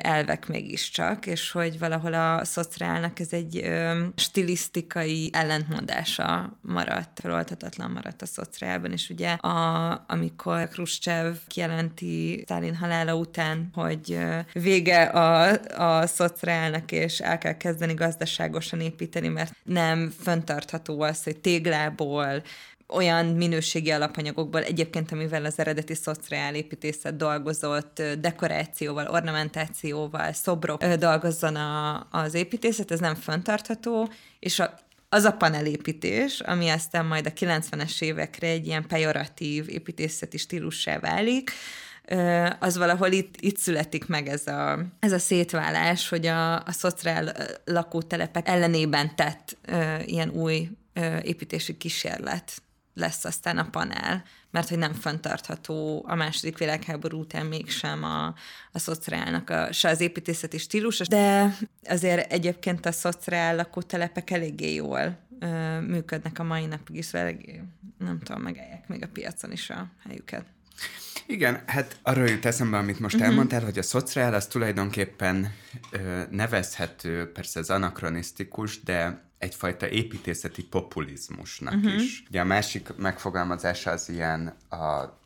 elvek mégiscsak, és hogy valahol a szociálnak ez egy stilisztikai ellentmondása maradt, feloltatatlan maradt a szociálban, és ugye a, amikor Khrushchev kijelenti Stalin halála után, hogy vége a, a szociálnak, és el kell kezdeni gazdaságosan építeni, mert nem föntartható az, hogy téglából olyan minőségi alapanyagokból, egyébként amivel az eredeti szociálépítészet dolgozott, dekorációval, ornamentációval, szobrok dolgozzon a, az építészet, ez nem fenntartható, és a, az a panelépítés, ami aztán majd a 90-es évekre egy ilyen pejoratív építészeti stílussá válik, az valahol itt, itt születik meg ez a, ez a szétválás, hogy a, a szociál lakótelepek ellenében tett ilyen új építési kísérlet lesz aztán a panel, mert hogy nem fenntartható a második világháború után mégsem a, a szociálnak a, se az építészeti stílus, de azért egyébként a szociál lakótelepek eléggé jól ö, működnek a mai napig is, eléggé, nem tudom, megállják még a piacon is a helyüket. Igen, hát arról jut eszembe, amit most uh-huh. elmondtál, hogy a szociál az tulajdonképpen ö, nevezhető, persze ez anakronisztikus, de egyfajta építészeti populizmusnak uh-huh. is. Ugye a másik megfogalmazása az ilyen a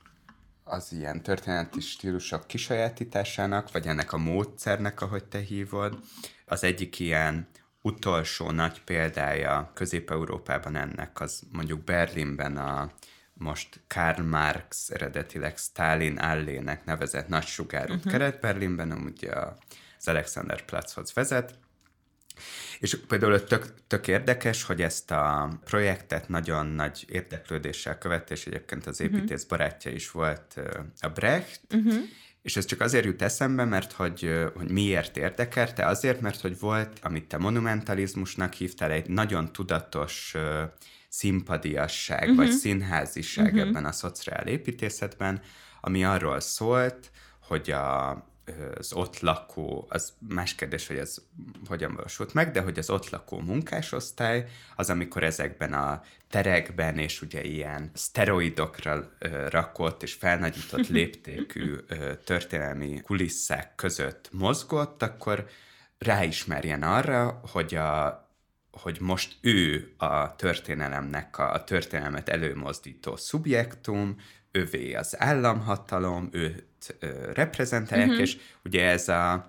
az ilyen történeti stílusok kisajátításának, vagy ennek a módszernek, ahogy te hívod. Az egyik ilyen utolsó nagy példája Közép-Európában ennek az mondjuk Berlinben a most Karl Marx eredetileg Stalin Allének nevezett nagy sugárút uh-huh. Kelet-Berlinben, ugye az Alexanderplatzhoz vezet, és például tök, tök érdekes, hogy ezt a projektet nagyon nagy érdeklődéssel követte, és egyébként az mhm. építész barátja is volt a Brecht, uh-huh. És ez csak azért jut eszembe, mert hogy, hogy miért érdekelte? Azért, mert hogy volt, amit te monumentalizmusnak hívtál, egy nagyon tudatos színpadiasság, uh-huh. vagy színháziság uh-huh. ebben a szociál építészetben, ami arról szólt, hogy a, az ott lakó, az más kérdés, hogy ez hogyan valósult meg, de hogy az ott lakó munkásosztály, az amikor ezekben a terekben és ugye ilyen szteroidokra rakott és felnagyított *laughs* léptékű történelmi kulisszák között mozgott, akkor ráismerjen arra, hogy a hogy most ő a történelemnek a, a történelmet előmozdító szubjektum, övé az államhatalom, ö, reprezentálják, uh-huh. és ugye ez a,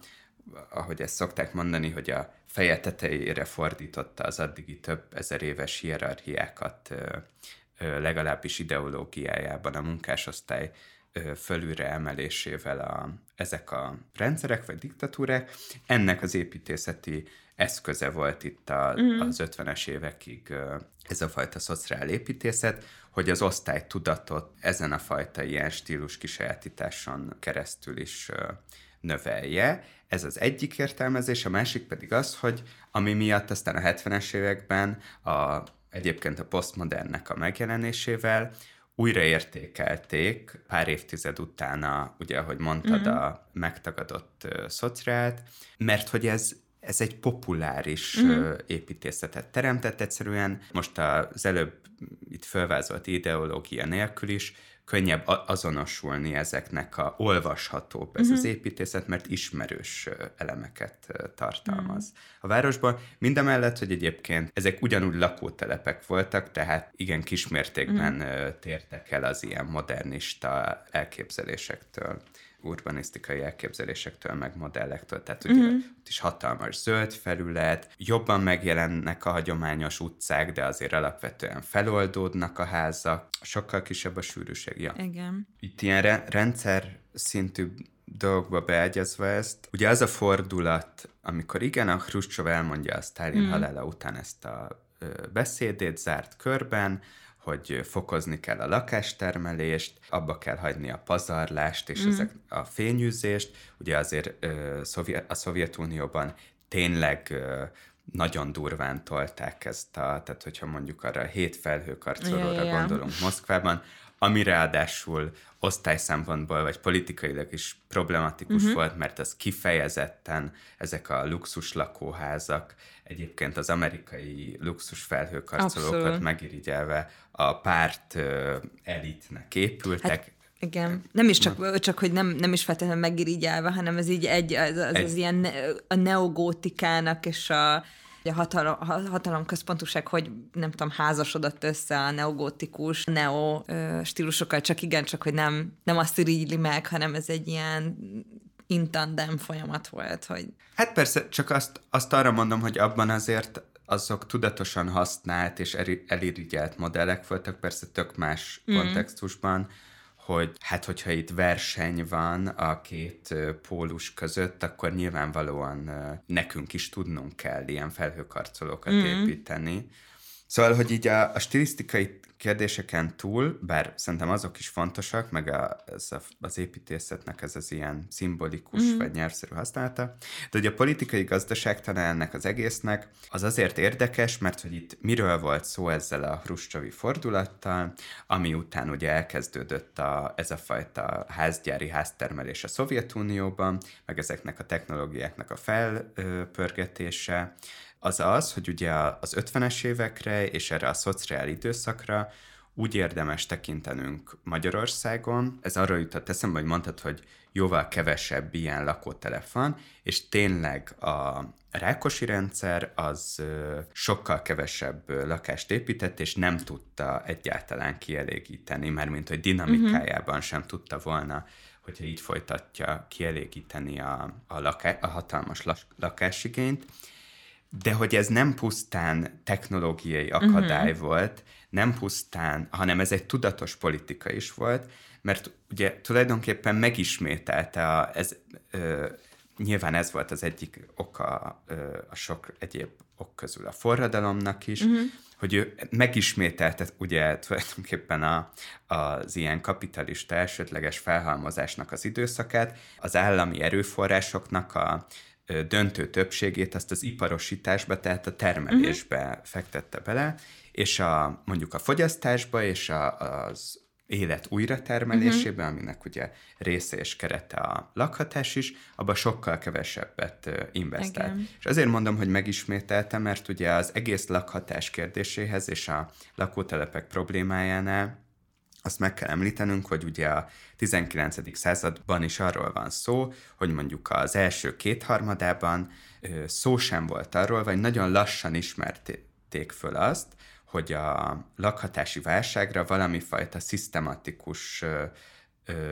ahogy ezt szokták mondani, hogy a feje tetejére fordította az addigi több ezer éves hierarchiákat, legalábbis ideológiájában a munkásosztály fölülre emelésével a, ezek a rendszerek vagy diktatúrák. Ennek az építészeti eszköze volt itt a, uh-huh. az 50-es évekig ez a fajta szociál építészet, hogy az osztálytudatot ezen a fajta ilyen stílus kisajátításon keresztül is növelje. Ez az egyik értelmezés, a másik pedig az, hogy ami miatt aztán a 70-es években a, egyébként a posztmodernnek a megjelenésével újraértékelték pár évtized utána, ugye, ahogy mondtad, mm-hmm. a megtagadott uh, szociált, mert hogy ez ez egy populáris mm. építészetet teremtett egyszerűen. Most az előbb itt felvázolt ideológia nélkül is könnyebb azonosulni ezeknek a olvashatóbb ez uh-huh. az építészet, mert ismerős elemeket tartalmaz. Uh-huh. A városban mindemellett, hogy egyébként ezek ugyanúgy lakótelepek voltak, tehát igen kismértékben uh-huh. tértek el az ilyen modernista elképzelésektől urbanisztikai elképzelésektől, meg modellektől. Tehát ugye uh-huh. ott is hatalmas zöld felület, jobban megjelennek a hagyományos utcák, de azért alapvetően feloldódnak a házak, sokkal kisebb a sűrűség. Ja. Igen. Itt ilyen re- rendszer szintű dolgokba beágyazva ezt. Ugye az a fordulat, amikor igen, a Khrushchev elmondja a Stalin mm. halála után ezt a beszédét zárt körben, hogy fokozni kell a lakástermelést, abba kell hagyni a pazarlást és mm. ezek a fényűzést. Ugye azért a Szovjetunióban tényleg nagyon durván tolták ezt a, tehát hogyha mondjuk arra a hét felhőkarcolóra yeah, yeah. gondolunk Moszkvában, ami ráadásul osztály szempontból, vagy politikailag is problematikus uh-huh. volt, mert az kifejezetten ezek a luxus lakóházak, egyébként az amerikai luxus felhőkarcolókat Abszolút. megirigyelve a párt uh, elitnek épültek. Hát, igen, nem is csak, csak hogy nem, nem is feltétlenül megirigyelve, hanem ez így egy, az, az, egy... az ilyen a neogótikának és a a hatalom, hatalom központúság, hogy nem tudom, házasodott össze a neogótikus, neo stílusokkal, csak igen, csak hogy nem, nem azt irigyli meg, hanem ez egy ilyen intandem folyamat volt, hogy... Hát persze, csak azt, azt arra mondom, hogy abban azért azok tudatosan használt és elirigyelt modellek voltak, persze tök más mm. kontextusban, hogy hát hogyha itt verseny van a két pólus között, akkor nyilvánvalóan nekünk is tudnunk kell ilyen felhőkarcolókat mm. építeni. Szóval, hogy így a, a stilisztikai kérdéseken túl, bár szerintem azok is fontosak, meg a, ez a, az építészetnek ez az ilyen szimbolikus mm. vagy nyelvszerű használata, de ugye a politikai gazdaságtana ennek az egésznek az azért érdekes, mert hogy itt miről volt szó ezzel a hruscsovi fordulattal, ami után ugye elkezdődött a, ez a fajta házgyári háztermelés a Szovjetunióban, meg ezeknek a technológiáknak a felpörgetése, az az, hogy ugye az 50-es évekre és erre a szociál időszakra úgy érdemes tekintenünk Magyarországon. Ez arra jutott eszembe, hogy mondtad, hogy jóval kevesebb ilyen lakótelep van, és tényleg a Rákosi rendszer az sokkal kevesebb lakást épített, és nem tudta egyáltalán kielégíteni, mert mint hogy dinamikájában uh-huh. sem tudta volna hogyha így folytatja kielégíteni a, a, laká, a hatalmas lakásigényt, de hogy ez nem pusztán technológiai akadály uh-huh. volt, nem pusztán, hanem ez egy tudatos politika is volt, mert ugye tulajdonképpen megismételte a, ez, ö, nyilván ez volt az egyik oka ö, a sok egyéb ok közül a forradalomnak is, uh-huh. hogy ő megismételte ugye tulajdonképpen a, az ilyen kapitalista elsődleges felhalmozásnak az időszakát, az állami erőforrásoknak a döntő többségét azt az iparosításba, tehát a termelésbe uh-huh. fektette bele, és a, mondjuk a fogyasztásba és a, az élet újratermelésében, uh-huh. aminek ugye része és kerete a lakhatás is, abban sokkal kevesebbet investált. Igen. És azért mondom, hogy megismételtem, mert ugye az egész lakhatás kérdéséhez és a lakótelepek problémájánál azt meg kell említenünk, hogy ugye a 19. században is arról van szó, hogy mondjuk az első kétharmadában szó sem volt arról, vagy nagyon lassan ismerték föl azt, hogy a lakhatási válságra valami fajta szisztematikus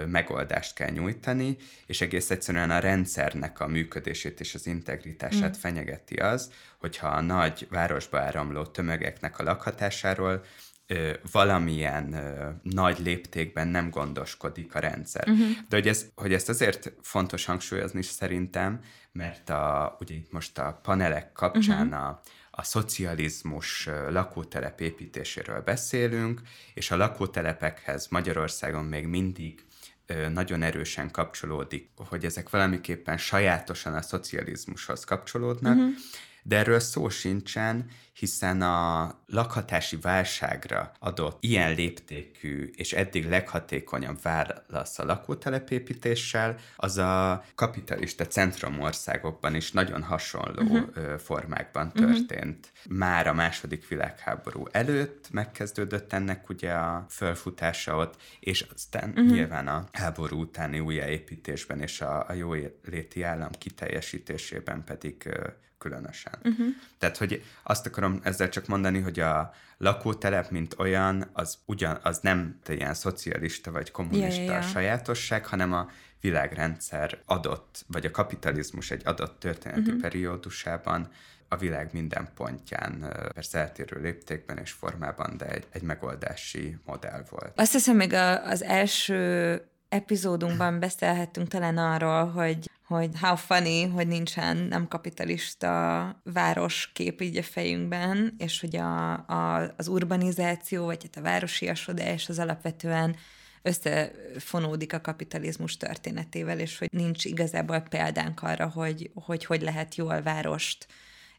megoldást kell nyújtani, és egész egyszerűen a rendszernek a működését és az integritását mm. fenyegeti az, hogyha a nagy városba áramló tömegeknek a lakhatásáról ö, valamilyen ö, nagy léptékben nem gondoskodik a rendszer. Uh-huh. De hogy, ez, hogy ezt azért fontos hangsúlyozni szerintem, mert a, ugye itt most a panelek kapcsán uh-huh. a, a szocializmus lakótelep építéséről beszélünk, és a lakótelepekhez Magyarországon még mindig nagyon erősen kapcsolódik, hogy ezek valamiképpen sajátosan a szocializmushoz kapcsolódnak, uh-huh de erről szó sincsen, hiszen a lakhatási válságra adott ilyen léptékű és eddig leghatékonyabb válasz a lakótelepépítéssel, az a kapitalista centrumországokban is nagyon hasonló uh-huh. formákban mhm. történt. Uh-huh. Már a második világháború előtt megkezdődött ennek ugye a fölfutása ott, és aztán uh-huh. nyilván a háború utáni újjáépítésben és a, a jóléti állam kiteljesítésében pedig különösen. Uh-huh. Tehát, hogy azt akarom ezzel csak mondani, hogy a lakótelep, mint olyan, az ugyan, az nem ilyen szocialista vagy kommunista ja, ja. sajátosság, hanem a világrendszer adott, vagy a kapitalizmus egy adott történeti uh-huh. periódusában a világ minden pontján, persze eltérő léptékben és formában, de egy, egy megoldási modell volt. Azt hiszem, még az első epizódunkban beszélhettünk talán arról, hogy hogy how funny, hogy nincsen nem kapitalista városkép így a fejünkben, és hogy a, a, az urbanizáció, vagy hát a városiasodás az alapvetően összefonódik a kapitalizmus történetével, és hogy nincs igazából példánk arra, hogy hogy, hogy lehet jól várost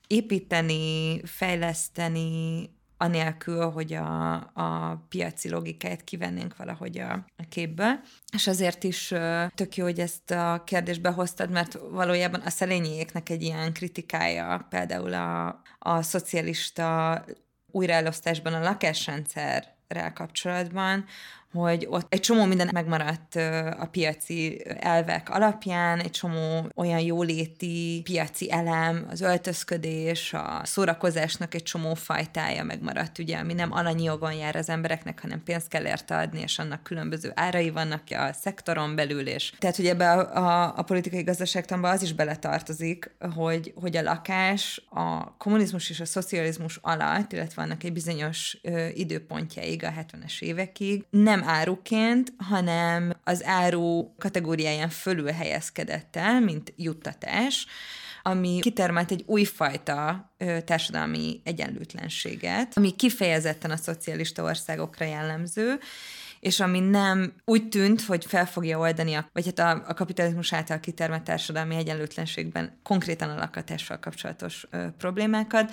építeni, fejleszteni, anélkül, hogy a, a piaci logikát kivennénk valahogy a, a képből. És azért is tök jó, hogy ezt a kérdést behoztad, mert valójában a szelényiéknek egy ilyen kritikája, például a, a szocialista újraelosztásban a lakásrendszerrel kapcsolatban, hogy ott egy csomó minden megmaradt a piaci elvek alapján, egy csomó olyan jóléti piaci elem, az öltözködés, a szórakozásnak egy csomó fajtája megmaradt, ugye, ami nem alanyi jogon jár az embereknek, hanem pénzt kell érte adni, és annak különböző árai vannak a szektoron belül, és tehát, hogy ebbe a, a, a politikai gazdaságtanba az is beletartozik, hogy, hogy a lakás a kommunizmus és a szocializmus alatt, illetve annak egy bizonyos ö, időpontjáig, a 70-es évekig nem nem áruként, hanem az áru kategóriáján fölül helyezkedett el, mint juttatás, ami kitermelt egy újfajta társadalmi egyenlőtlenséget, ami kifejezetten a szocialista országokra jellemző, és ami nem úgy tűnt, hogy fel fogja oldani, a, vagy hát a, a kapitalizmus által kitermelt társadalmi egyenlőtlenségben konkrétan a lakatással kapcsolatos ö, problémákat,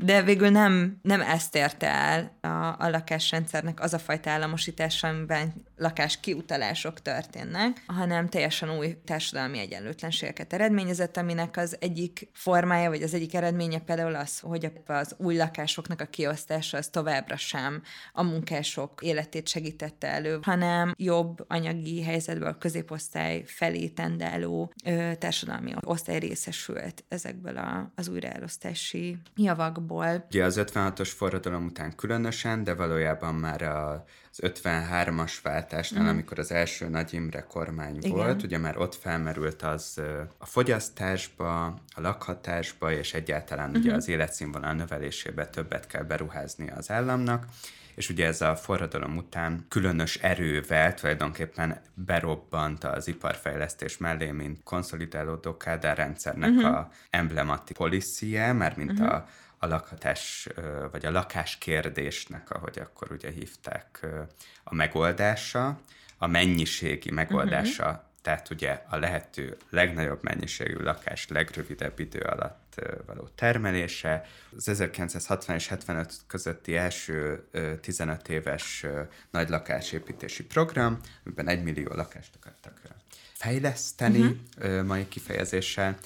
de végül nem, nem ezt érte el a, a lakásrendszernek az a fajta államosítás, amiben lakás kiutalások történnek, hanem teljesen új társadalmi egyenlőtlenségeket eredményezett, aminek az egyik formája, vagy az egyik eredménye például az, hogy az új lakásoknak a kiosztása az továbbra sem a munkások életét segítette elő, hanem jobb anyagi helyzetből a középosztály felé tendáló ö, társadalmi osztály részesült ezekből a, az újraelosztási javakból. Ugye az 56-os forradalom után különösen, de valójában már az 53-as váltásnál, mm. amikor az első Nagy Imre kormány Igen. volt, ugye már ott felmerült az a fogyasztásba, a lakhatásba, és egyáltalán mm-hmm. ugye mhm. az életszínvonal növelésébe többet kell beruházni az államnak, és ugye ez a forradalom után különös erővel tulajdonképpen berobbant az iparfejlesztés mellé, mint konszolidálódó Kádár rendszernek uh-huh. a emblemati policie, mert mint uh-huh. a a lakhatás, vagy a lakás kérdésnek, ahogy akkor ugye hívták, a megoldása, a mennyiségi megoldása, uh-huh. tehát ugye a lehető legnagyobb mennyiségű lakás legrövidebb idő alatt való termelése. Az 1960 és 75 közötti első 15 éves nagy lakásépítési program, amiben egy millió lakást akartak fejleszteni, uh-huh. mai kifejezéssel,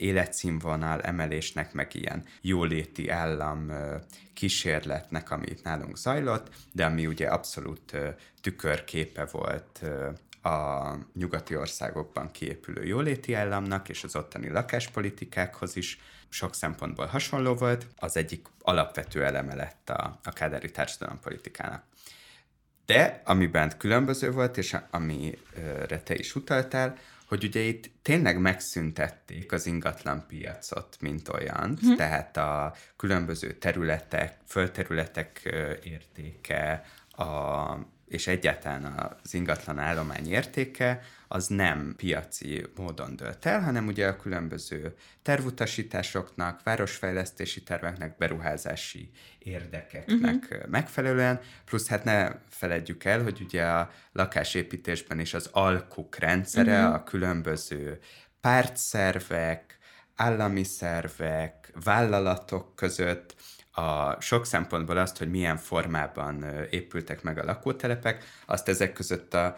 életszínvonal emelésnek, meg ilyen jóléti állam kísérletnek, ami itt nálunk zajlott, de ami ugye abszolút tükörképe volt a nyugati országokban kiépülő jóléti államnak és az ottani lakáspolitikákhoz is sok szempontból hasonló volt, az egyik alapvető eleme lett a, a kádári társadalompolitikának. De amiben különböző volt, és amire te is utaltál, hogy ugye itt tényleg megszüntették az ingatlan piacot, mint olyan, hm. tehát a különböző területek, földterületek értéke, a és egyáltalán az ingatlan állomány értéke az nem piaci módon dölt el, hanem ugye a különböző tervutasításoknak, városfejlesztési terveknek, beruházási érdekeknek uh-huh. megfelelően, plusz hát ne feledjük el, hogy ugye a lakásépítésben is az alkuk rendszere, uh-huh. a különböző pártszervek, állami szervek, vállalatok között a sok szempontból azt, hogy milyen formában épültek meg a lakótelepek, azt ezek között a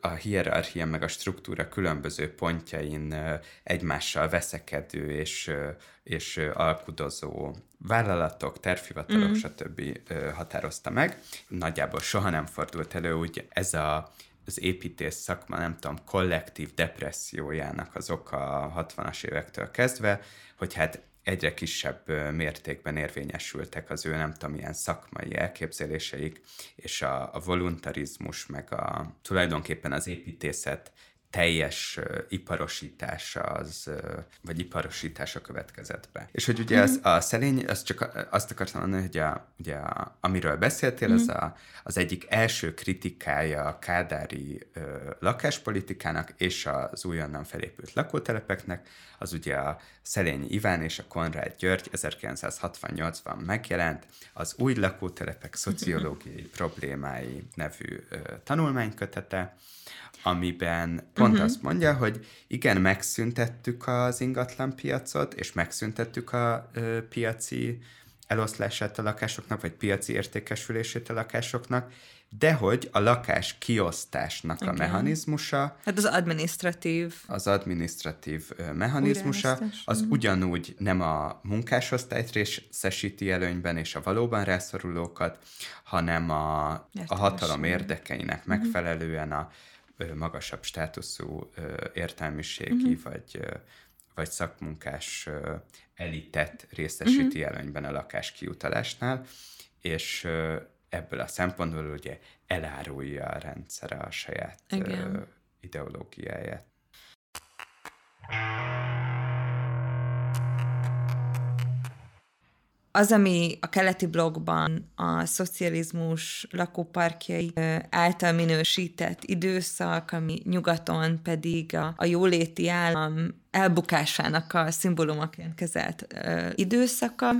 a hierarchia meg a struktúra különböző pontjain egymással veszekedő és, és alkudozó vállalatok, tervhivatalok, mm. stb. határozta meg. Nagyjából soha nem fordult elő, úgy ez a az építész szakma, nem tudom, kollektív depressziójának az oka a 60-as évektől kezdve, hogy hát egyre kisebb mértékben érvényesültek az ő nem tudom, ilyen szakmai elképzeléseik, és a, a voluntarizmus, meg a tulajdonképpen az építészet teljes iparosítása az, vagy iparosítása következett be. És hogy ugye az, a szelény, az csak azt akartam mondani, hogy a, ugye a, amiről beszéltél, mm-hmm. az, a, az egyik első kritikája a kádári ö, lakáspolitikának és az újonnan felépült lakótelepeknek, az ugye a Szelény Iván és a Konrád György 1968-ban megjelent az Új lakótelepek *laughs* szociológiai problémái nevű ö, tanulmánykötete, amiben pont uh-huh. azt mondja, hogy igen, megszüntettük az ingatlan piacot, és megszüntettük a ö, piaci eloszlását a lakásoknak, vagy piaci értékesülését a lakásoknak, de hogy a lakás kiosztásnak Igen. a mechanizmusa... Hát az administratív... Az administratív mechanizmusa, az ugyanúgy nem a munkásosztályt részesíti előnyben és a valóban rászorulókat, hanem a, a hatalom érdekeinek mhm. megfelelően a magasabb státuszú értelmiségi uh-huh. vagy, vagy szakmunkás elitet részesíti uh-huh. előnyben a lakás kiutalásnál, és ebből a szempontból ugye elárulja a rendszere a saját Igen. ideológiáját. Az, ami a keleti blogban a szocializmus lakóparkjai által minősített időszak, ami nyugaton pedig a, a jóléti állam elbukásának a szimbólumaként kezelt ö, időszaka.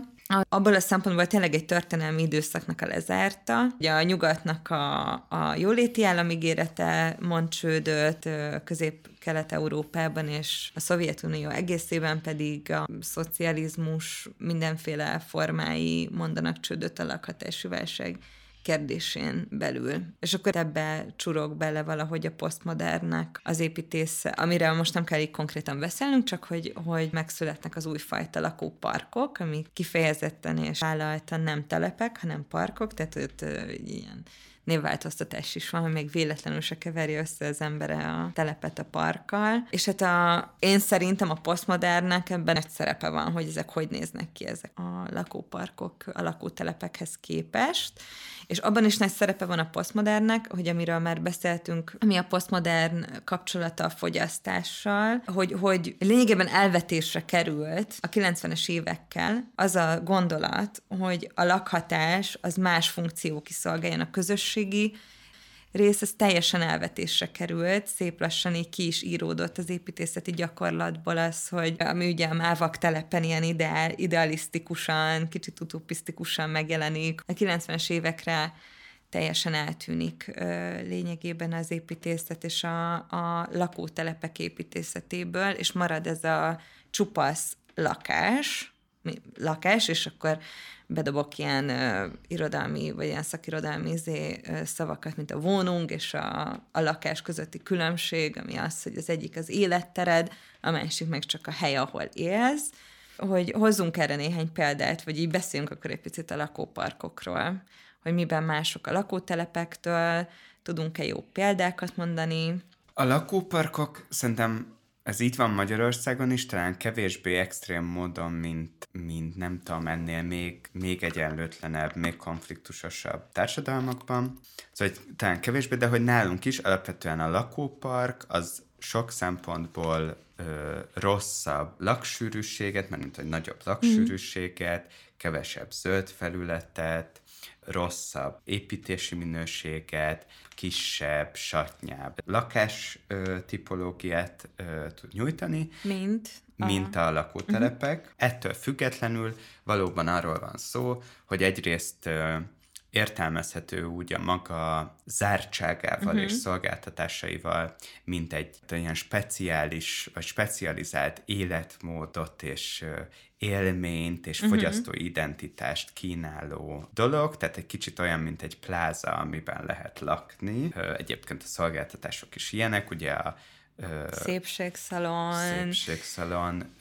Abból a szempontból tényleg egy történelmi időszaknak a lezárta. Ugye a nyugatnak a, a jóléti államigérete mond csődöt, közép-kelet-európában és a Szovjetunió egészében pedig a szocializmus mindenféle formái mondanak csődöt a lakhatási válság kérdésén belül. És akkor ebbe csurog bele valahogy a posztmodernnek az építésze, amire most nem kell így konkrétan beszélnünk, csak hogy, hogy megszületnek az újfajta lakóparkok, amik kifejezetten és vállaltan nem telepek, hanem parkok, tehát őt ilyen névváltoztatás is van, még véletlenül se keverje össze az embere a telepet a parkkal. És hát a, én szerintem a posztmodernek ebben egy szerepe van, hogy ezek hogy néznek ki ezek a lakóparkok a lakótelepekhez képest. És abban is nagy szerepe van a posztmodernnek, hogy amiről már beszéltünk, ami a posztmodern kapcsolata a fogyasztással, hogy, hogy lényegében elvetésre került a 90-es évekkel az a gondolat, hogy a lakhatás az más funkció kiszolgáljon a közösségi rész, ez teljesen elvetésre került, szép lassan így ki is íródott az építészeti gyakorlatból az, hogy ami ugye a mávak telepen ilyen ideál, idealisztikusan, kicsit utopisztikusan megjelenik. A 90-es évekre teljesen eltűnik ö, lényegében az építészet és a, a lakótelepek építészetéből, és marad ez a csupasz lakás, lakás, és akkor bedobok ilyen uh, irodalmi, vagy ilyen szakirodalmi izé, uh, szavakat, mint a vonung és a, a lakás közötti különbség, ami az, hogy az egyik az élettered, a másik meg csak a hely, ahol élsz, hogy hozzunk erre néhány példát, vagy így beszéljünk akkor egy picit a lakóparkokról, hogy miben mások a lakótelepektől, tudunk-e jó példákat mondani. A lakóparkok szerintem ez így van Magyarországon is, talán kevésbé extrém módon, mint, mint nem tudom, ennél még, még egyenlőtlenebb, még konfliktusosabb társadalmakban. Szóval hogy talán kevésbé, de hogy nálunk is alapvetően a lakópark az sok szempontból ö, rosszabb laksűrűséget, mert mint hogy nagyobb laksűrűséget, kevesebb zöld felületet, rosszabb építési minőséget, kisebb, satnyább lakás ö, tipológiát ö, tud nyújtani. Mint? Mint a lakótelepek. Uh-huh. Ettől függetlenül valóban arról van szó, hogy egyrészt ö, értelmezhető úgy a maga zártságával uh-huh. és szolgáltatásaival, mint egy olyan speciális vagy specializált életmódot és élményt és uh-huh. fogyasztói identitást kínáló dolog, tehát egy kicsit olyan, mint egy pláza, amiben lehet lakni. Egyébként a szolgáltatások is ilyenek, ugye a Szépségszalon. Szépségszalon,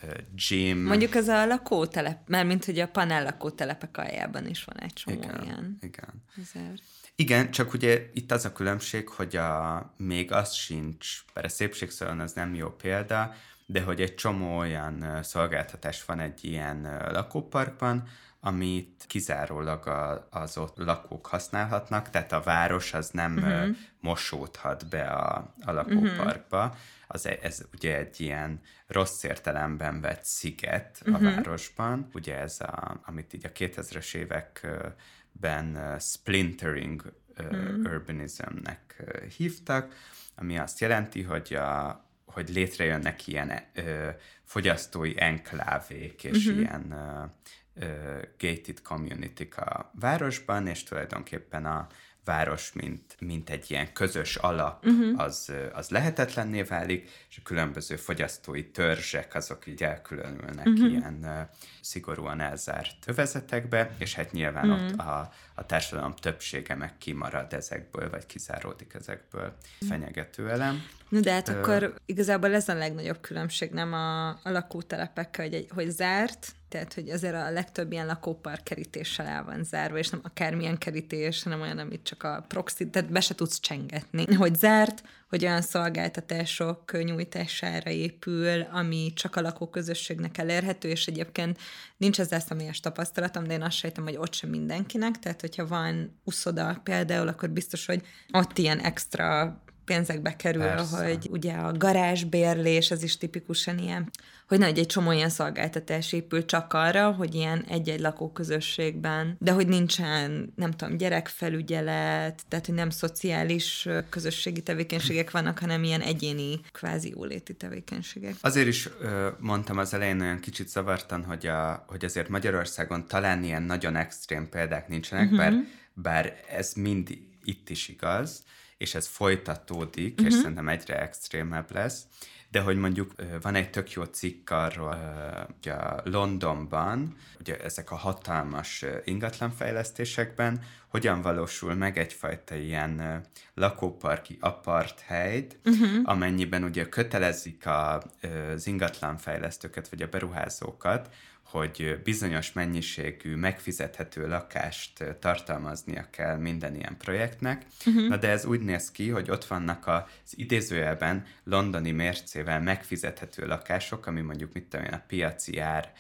gym. Mondjuk az a lakótelep, mert mint hogy a panel lakótelepek aljában is van egy csomó igen, ilyen. Igen. Ezért. Igen, csak ugye itt az a különbség, hogy a, még az sincs, bár a szépségszalon az nem jó példa, de hogy egy csomó olyan szolgáltatás van egy ilyen lakóparkban, amit kizárólag a, az ott lakók használhatnak, tehát a város az nem uh-huh. mosódhat be a, a lakóparkba. Uh-huh. Az, e, ez ugye egy ilyen rossz értelemben vett sziget uh-huh. a városban. Ugye ez, a, amit így a 2000-es években splintering uh-huh. urbanismnek hívtak, ami azt jelenti, hogy a, hogy létrejönnek ilyen ö, fogyasztói enklávék és uh-huh. ilyen ö, ö, gated community a városban, és tulajdonképpen a város, mint, mint egy ilyen közös alap, uh-huh. az, az lehetetlenné válik, és a különböző fogyasztói törzsek azok így elkülönülnek uh-huh. ilyen uh, szigorúan elzárt övezetekbe, és hát nyilván uh-huh. ott a, a társadalom többsége meg kimarad ezekből, vagy kizáródik ezekből fenyegető elem. Na de hát Ö... akkor igazából ez a legnagyobb különbség, nem a, a lakótelepekkel, hogy, egy, hogy zárt, tehát, hogy azért a legtöbb ilyen lakópark kerítéssel el van zárva, és nem akármilyen kerítés, hanem olyan, amit csak a proxy, tehát be se tudsz csengetni. Hogy zárt, hogy olyan szolgáltatások nyújtására épül, ami csak a lakóközösségnek elérhető, és egyébként nincs ezzel személyes tapasztalatom, de én azt sejtem, hogy ott sem mindenkinek, tehát hogyha van uszoda például, akkor biztos, hogy ott ilyen extra pénzekbe kerül, Persze. hogy ugye a garázsbérlés, ez is tipikusan ilyen, hogy nagy egy csomó ilyen szolgáltatás épül csak arra, hogy ilyen egy-egy lakóközösségben, de hogy nincsen, nem tudom, gyerekfelügyelet, tehát hogy nem szociális közösségi tevékenységek vannak, hanem ilyen egyéni kvázi jóléti tevékenységek. Azért is ö, mondtam az elején olyan kicsit zavartan, hogy, a, hogy azért Magyarországon talán ilyen nagyon extrém példák nincsenek, uh-huh. bár, bár ez mind itt is igaz, és ez folytatódik, uh-huh. és szerintem egyre extrémebb lesz, de hogy mondjuk van egy tök jó cikk arról, hogy a Londonban, ugye ezek a hatalmas ingatlanfejlesztésekben, hogyan valósul meg egyfajta ilyen lakóparki apartheid, uh-huh. amennyiben ugye kötelezik a, az ingatlanfejlesztőket, vagy a beruházókat, hogy bizonyos mennyiségű megfizethető lakást tartalmaznia kell minden ilyen projektnek. Uh-huh. Na de ez úgy néz ki, hogy ott vannak az idézőjelben londoni mércével megfizethető lakások, ami mondjuk mit tudom én, a piaci ár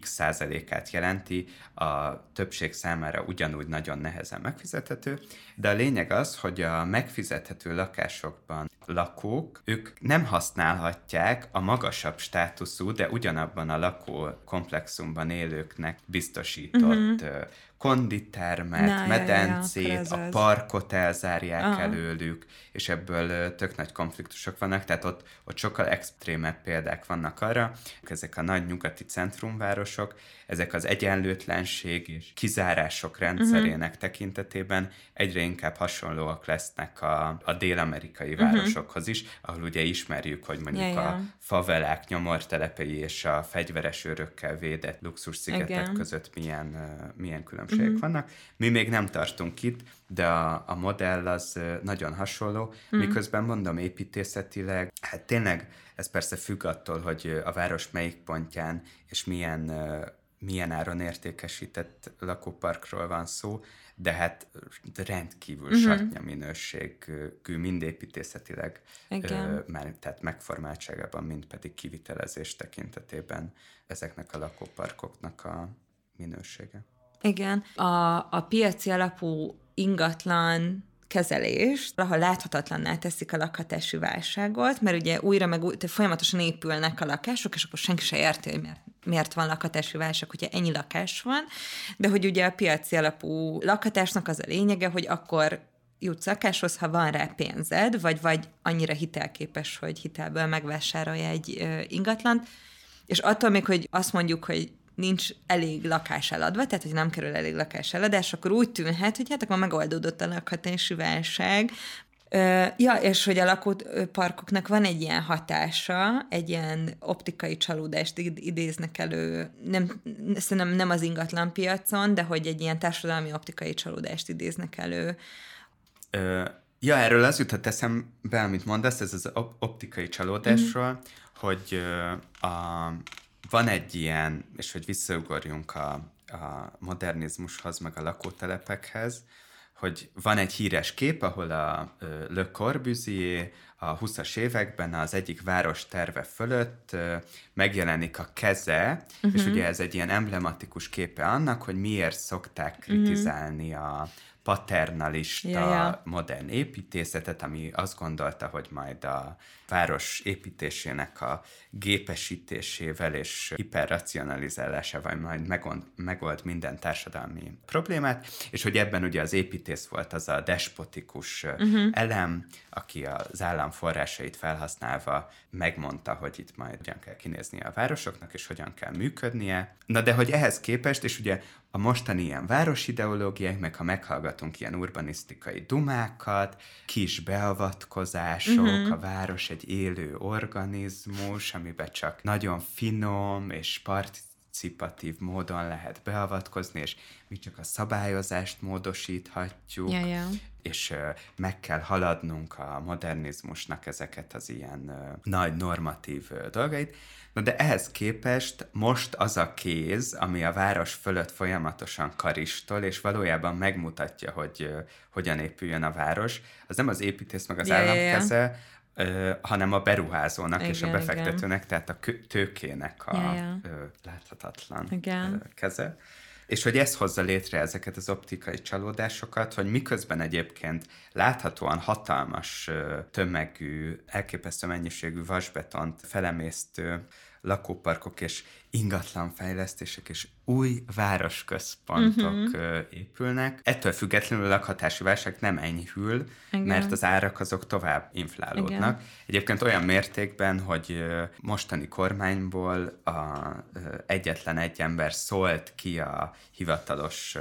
x százalékát jelenti, a többség számára ugyanúgy nagyon nehezen megfizethető, de a lényeg az, hogy a megfizethető lakásokban lakók, ők nem használhatják a magasabb státuszú, de ugyanabban a lakó komplexumban élőknek biztosított uh-huh. Konditermet, Na, ja, ja, ja, medencét, a az. parkot elzárják Aha. előlük, és ebből tök nagy konfliktusok vannak, tehát ott, ott sokkal extrémebb példák vannak arra, ezek a nagy nyugati centrumvárosok, ezek az egyenlőtlenség és kizárások rendszerének uh-huh. tekintetében egyre inkább hasonlóak lesznek a, a dél-amerikai uh-huh. városokhoz is, ahol ugye ismerjük, hogy mondjuk Ja, ja. a favelák, nyomortelepei és a fegyveres őrökkel védett luxus szigetek Igen. között milyen, milyen különbségek uh-huh. vannak. Mi még nem tartunk itt, de a, a modell az nagyon hasonló, uh-huh. miközben mondom építészetileg, hát tényleg ez persze függ attól, hogy a város melyik pontján és milyen, milyen áron értékesített lakóparkról van szó, de hát rendkívül uh-huh. satnya minőségű, mind építészetileg, Igen. már, tehát megformáltságában, mind pedig kivitelezés tekintetében ezeknek a lakóparkoknak a minősége. Igen. A, a piaci alapú ingatlan kezelést, ahol láthatatlanná teszik a lakhatási válságot, mert ugye újra meg új, folyamatosan épülnek a lakások, és akkor senki se érti, hogy miért, miért van lakhatási válság, hogyha ennyi lakás van, de hogy ugye a piaci alapú lakhatásnak az a lényege, hogy akkor jutsz lakáshoz, ha van rá pénzed, vagy vagy annyira hitelképes, hogy hitelből megvásárolja egy ingatlant, és attól még, hogy azt mondjuk, hogy nincs elég lakás eladva, tehát hogy nem kerül elég lakás eladás, akkor úgy tűnhet, hogy hát akkor megoldódott a lakhatási válság. Ja, és hogy a lakóparkoknak van egy ilyen hatása, egy ilyen optikai csalódást id- idéznek elő, nem, szerintem nem az ingatlan piacon, de hogy egy ilyen társadalmi optikai csalódást idéznek elő. Ja, erről az jutott eszembe, amit mondasz, ez az op- optikai csalódásról, mm. hogy a, van egy ilyen, és hogy visszaugorjunk a, a modernizmushoz, meg a lakótelepekhez, hogy van egy híres kép, ahol a Le Corbusier a 20-as években az egyik város terve fölött megjelenik a keze, uh-huh. és ugye ez egy ilyen emblematikus képe annak, hogy miért szokták kritizálni uh-huh. a paternalista Ja, ja. modern építészetet, ami azt gondolta, hogy majd a város építésének a gépesítésével és hiperracionalizálásával majd megold, megold minden társadalmi problémát, és hogy ebben ugye az építész volt az a despotikus uh-huh. elem, aki az állam forrásait felhasználva megmondta, hogy itt majd hogyan kell kinéznie a városoknak, és hogyan kell működnie. Na de hogy ehhez képest, és ugye a mostani ilyen városideológiák, meg ha meghallgatunk ilyen urbanisztikai dumákat, kis beavatkozások, uh-huh. a város egy élő organizmus, amiben csak nagyon finom és participatív módon lehet beavatkozni, és mi csak a szabályozást módosíthatjuk, Ja, ja. és meg kell haladnunk a modernizmusnak ezeket az ilyen nagy normatív dolgait. Na de ehhez képest most az a kéz, ami a város fölött folyamatosan karistol, és valójában megmutatja, hogy hogyan épüljön a város, az nem az építész meg az ja, állam keze, hanem a beruházónak és a Igen, befektetőnek, tehát a tőkének a ja. ö, láthatatlan Igen. keze. És hogy ez hozza létre ezeket az optikai csalódásokat, hogy miközben egyébként láthatóan hatalmas tömegű, elképesztő mennyiségű vasbetont felemésztő lakóparkok és ingatlanfejlesztések és új városközpontok uh-huh. épülnek. Ettől függetlenül a lakhatási válság nem enyhül, Igen. mert az árak azok tovább inflálódnak. Igen. Egyébként olyan mértékben, hogy mostani kormányból a, egyetlen egy ember szólt ki a hivatalos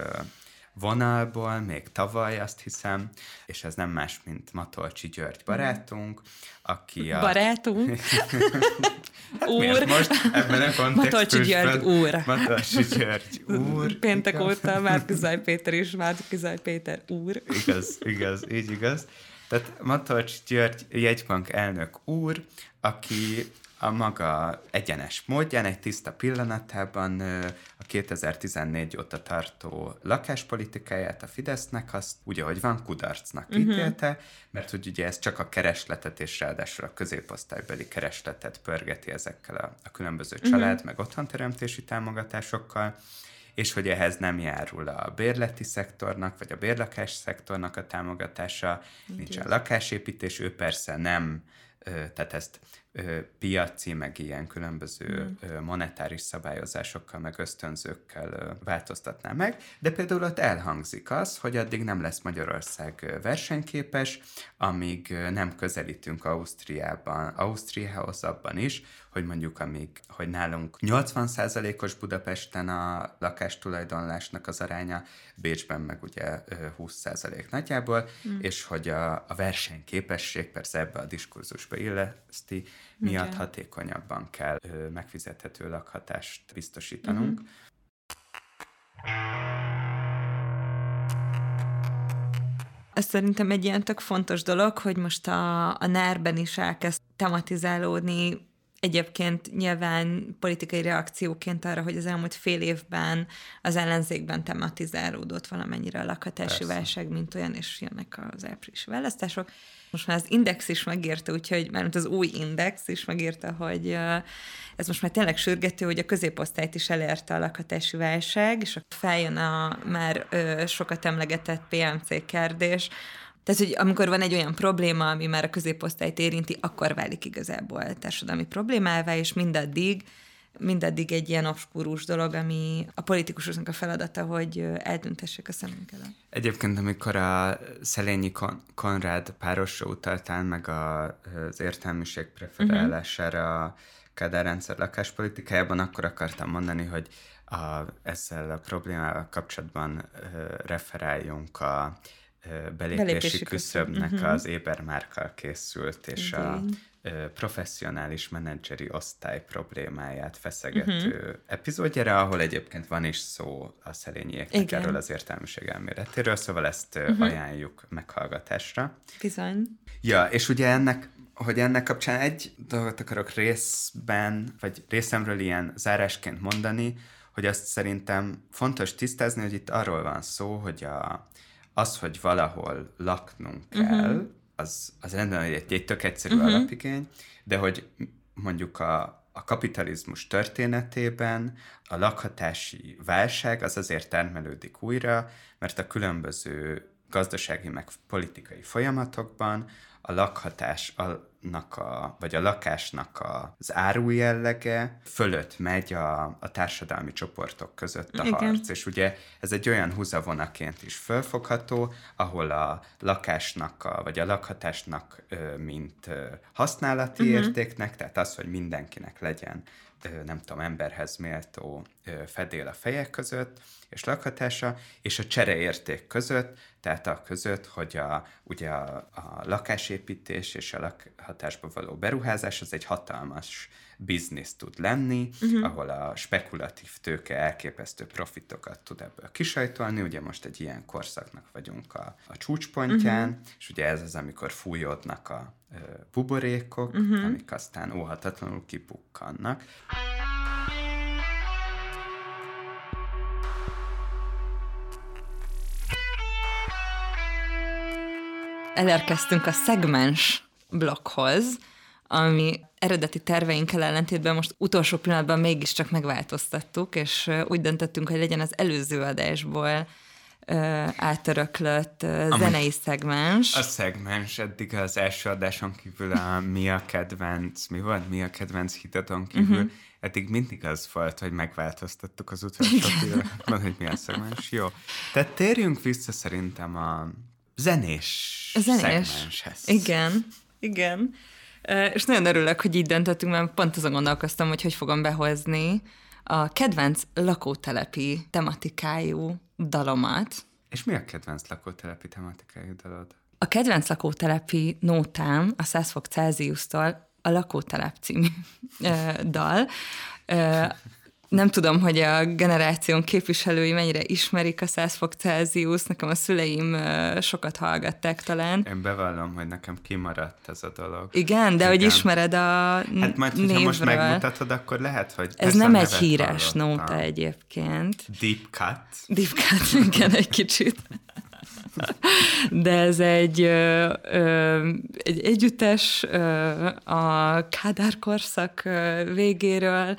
vonalból, még tavaly azt hiszem, és ez nem más, mint Matolcsi György barátunk, aki a... Barátunk? *laughs* hát úr. most ebben a kontextusban... Matolcsi György úr. Matolcsi György úr. Péntek igaz. óta *laughs* Márkizaj Péter is, Márkizaj Péter úr. Igaz, igaz, így igaz. Tehát Matolcsi György jegybank elnök úr, aki a maga egyenes módján, egy tiszta pillanatában a 2014 óta tartó lakáspolitikáját a Fidesznek azt úgy, ahogy van, kudarcnak uh-huh. ítélte, mert hogy ugye ez csak a keresletet és ráadásul a középosztálybeli keresletet pörgeti ezekkel a, a különböző uh-huh. család, meg otthonteremtési támogatásokkal, és hogy ehhez nem járul a bérleti szektornak, vagy a bérlakás szektornak a támogatása, nincs nincsen lakásépítés, ő persze nem tehát ezt piaci, meg ilyen különböző mm. monetáris szabályozásokkal, meg ösztönzőkkel változtatná meg, de például ott elhangzik az, hogy addig nem lesz Magyarország versenyképes, amíg nem közelítünk Ausztriában, Ausztriához abban is, hogy mondjuk amíg, hogy nálunk 80%-os Budapesten a lakástulajdonlásnak az aránya, Bécsben meg ugye 20% nagyjából, mm. és hogy a, a versenyképesség persze ebbe a diskurzusba illeszti, miatt okay. hatékonyabban kell ö, megfizethető lakhatást biztosítanunk. Mm-hmm. Ez szerintem egy ilyen tök fontos dolog, hogy most a, a NER-ben is elkezd tematizálódni Egyébként nyilván politikai reakcióként arra, hogy az elmúlt fél évben az ellenzékben tematizálódott valamennyire a lakhatási Persze. válság, mint olyan, és jönnek az áprilisi választások. Most már az Index is megírta, úgyhogy már az új Index is megírta, hogy ez most már tényleg sürgető, hogy a középosztályt is elérte a lakhatási válság, és feljön a már sokat emlegetett PMC kérdés, tehát, hogy amikor van egy olyan probléma, ami már a középosztályt érinti, akkor válik igazából társadalmi problémává, és mindaddig mindaddig egy ilyen obskúrus dolog, ami a politikusoknak a feladata, hogy eldöntessék a szemünk. Egyébként, amikor a Szelényi Kon- Konrád párosra utaltál, meg a, az értelmiség preferálására uh-huh. a Kádár rendszer lakáspolitikájában, akkor akartam mondani, hogy a, ezzel a problémával kapcsolatban uh, referáljunk a belépési, belépési küszöbnek uh-huh. az Ébermárkkal készült, és Igen. a professzionális menedzseri osztály problémáját feszegető uh-huh. epizódjára, ahol egyébként van is szó a szerényieknek erről az értelmiség elméletéről, szóval ezt uh-huh. ajánljuk meghallgatásra. Bizony. Ja, és ugye ennek hogy ennek kapcsán egy dolgot akarok részben, vagy részemről ilyen zárásként mondani, hogy azt szerintem fontos tisztázni, hogy itt arról van szó, hogy a, az, hogy valahol laknunk kell, uh-huh. az, az rendben egy, egy tök egyszerű uh-huh. alapigény, de hogy mondjuk a, a kapitalizmus történetében a lakhatási válság az azért termelődik újra, mert a különböző gazdasági meg politikai folyamatokban a lakhatás, a a, vagy a lakásnak a, az árujellege fölött megy a, a társadalmi csoportok között a Igen. harc. És ugye ez egy olyan húzavonaként is fölfogható, ahol a lakásnak, a, vagy a lakhatásnak mint használati uh-huh. értéknek, tehát az, hogy mindenkinek legyen nem tudom, emberhez méltó fedél a fejek között, és lakhatása, és a csereérték között, tehát a között, hogy a, ugye a, a lakásépítés és a lakhatásba való beruházás az egy hatalmas biznisz tud lenni, uh-huh. ahol a spekulatív tőke elképesztő profitokat tud ebből kisajtolni, ugye most egy ilyen korszaknak vagyunk a, a csúcspontján, uh-huh. és ugye ez az, amikor fújódnak a ö, buborékok, uh-huh. amik aztán óhatatlanul kipukkannak. Elérkeztünk a szegmens blokkhoz, ami eredeti terveinkkel ellentétben most utolsó pillanatban mégiscsak megváltoztattuk, és úgy döntöttünk, hogy legyen az előző adásból átöröklött zenei szegmens. A szegmens eddig az első adáson kívül a mi a kedvenc, mi volt? Mi a kedvenc hitaton kívül, uh-huh. eddig mindig az volt, hogy megváltoztattuk az utolsó pillanatban, hogy mi a szegmens. Jó. Tehát térjünk vissza szerintem a zenés, zenés. szegmenshez. Igen, igen. És nagyon örülök, hogy így döntöttünk, mert pont azon gondolkoztam, hogy hogy fogom behozni a kedvenc lakótelepi tematikájú dalomat. És mi a kedvenc lakótelepi tematikájú dalod? A kedvenc lakótelepi nótám a 100 fok Celsius-tól a lakótelep című dal, nem tudom, hogy a generáción képviselői mennyire ismerik a 100 fok Celsius, nekem a szüleim sokat hallgatták talán. Én bevallom, hogy nekem kimaradt ez a dolog. Igen, de Igen. hogy ismered a Hát majd, hogyha most megmutatod, akkor lehet, hogy... Ez nem egy híres hallottam. nóta egyébként. Deep cut. Deep cut, *laughs* igen, egy kicsit. De ez egy, ö, ö, egy együttes ö, a Kádár korszak végéről,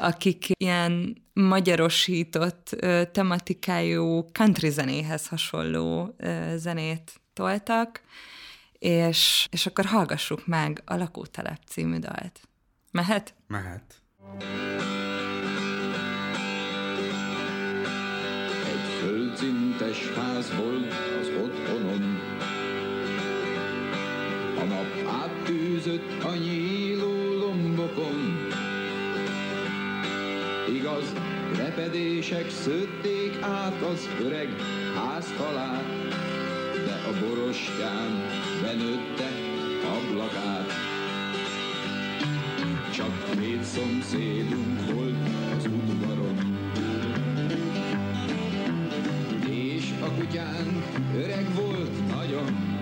akik ilyen magyarosított tematikájú country zenéhez hasonló zenét toltak, és, és akkor hallgassuk meg a Lakótelep című dalt. Mehet? Mehet. Egy földszintes ház volt az otthonom, a nap áttűzött a nyíló lombokon, Igaz, repedések szőtték át az öreg házfalát, de a borostyán benőtte ablakát. Csak két szomszédunk volt az udvaron, és a kutyán öreg volt nagyon,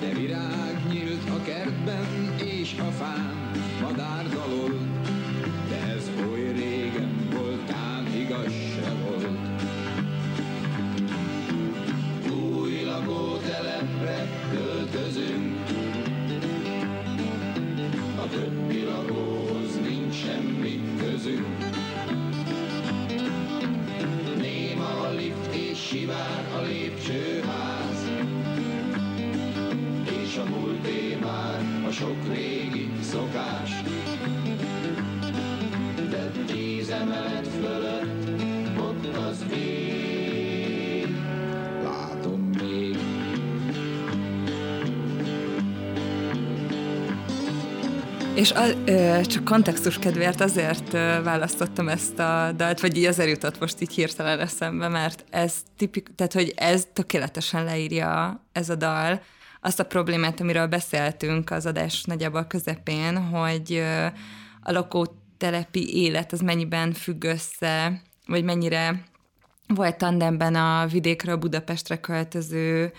de virág nyílt a kertben és a fán, szokás. De tíz emelet fölött ott az ég, látom még. És a, ö, csak kontextus kedvéért azért ö, választottam ezt a dalt, vagy így azért jutott most így hirtelen eszembe, mert ez tipik, tehát hogy ez tökéletesen leírja ez a dal, azt a problémát, amiről beszéltünk az adás nagyjából közepén, hogy a lakótelepi élet az mennyiben függ össze, vagy mennyire volt tandemben a vidékről Budapestre költöző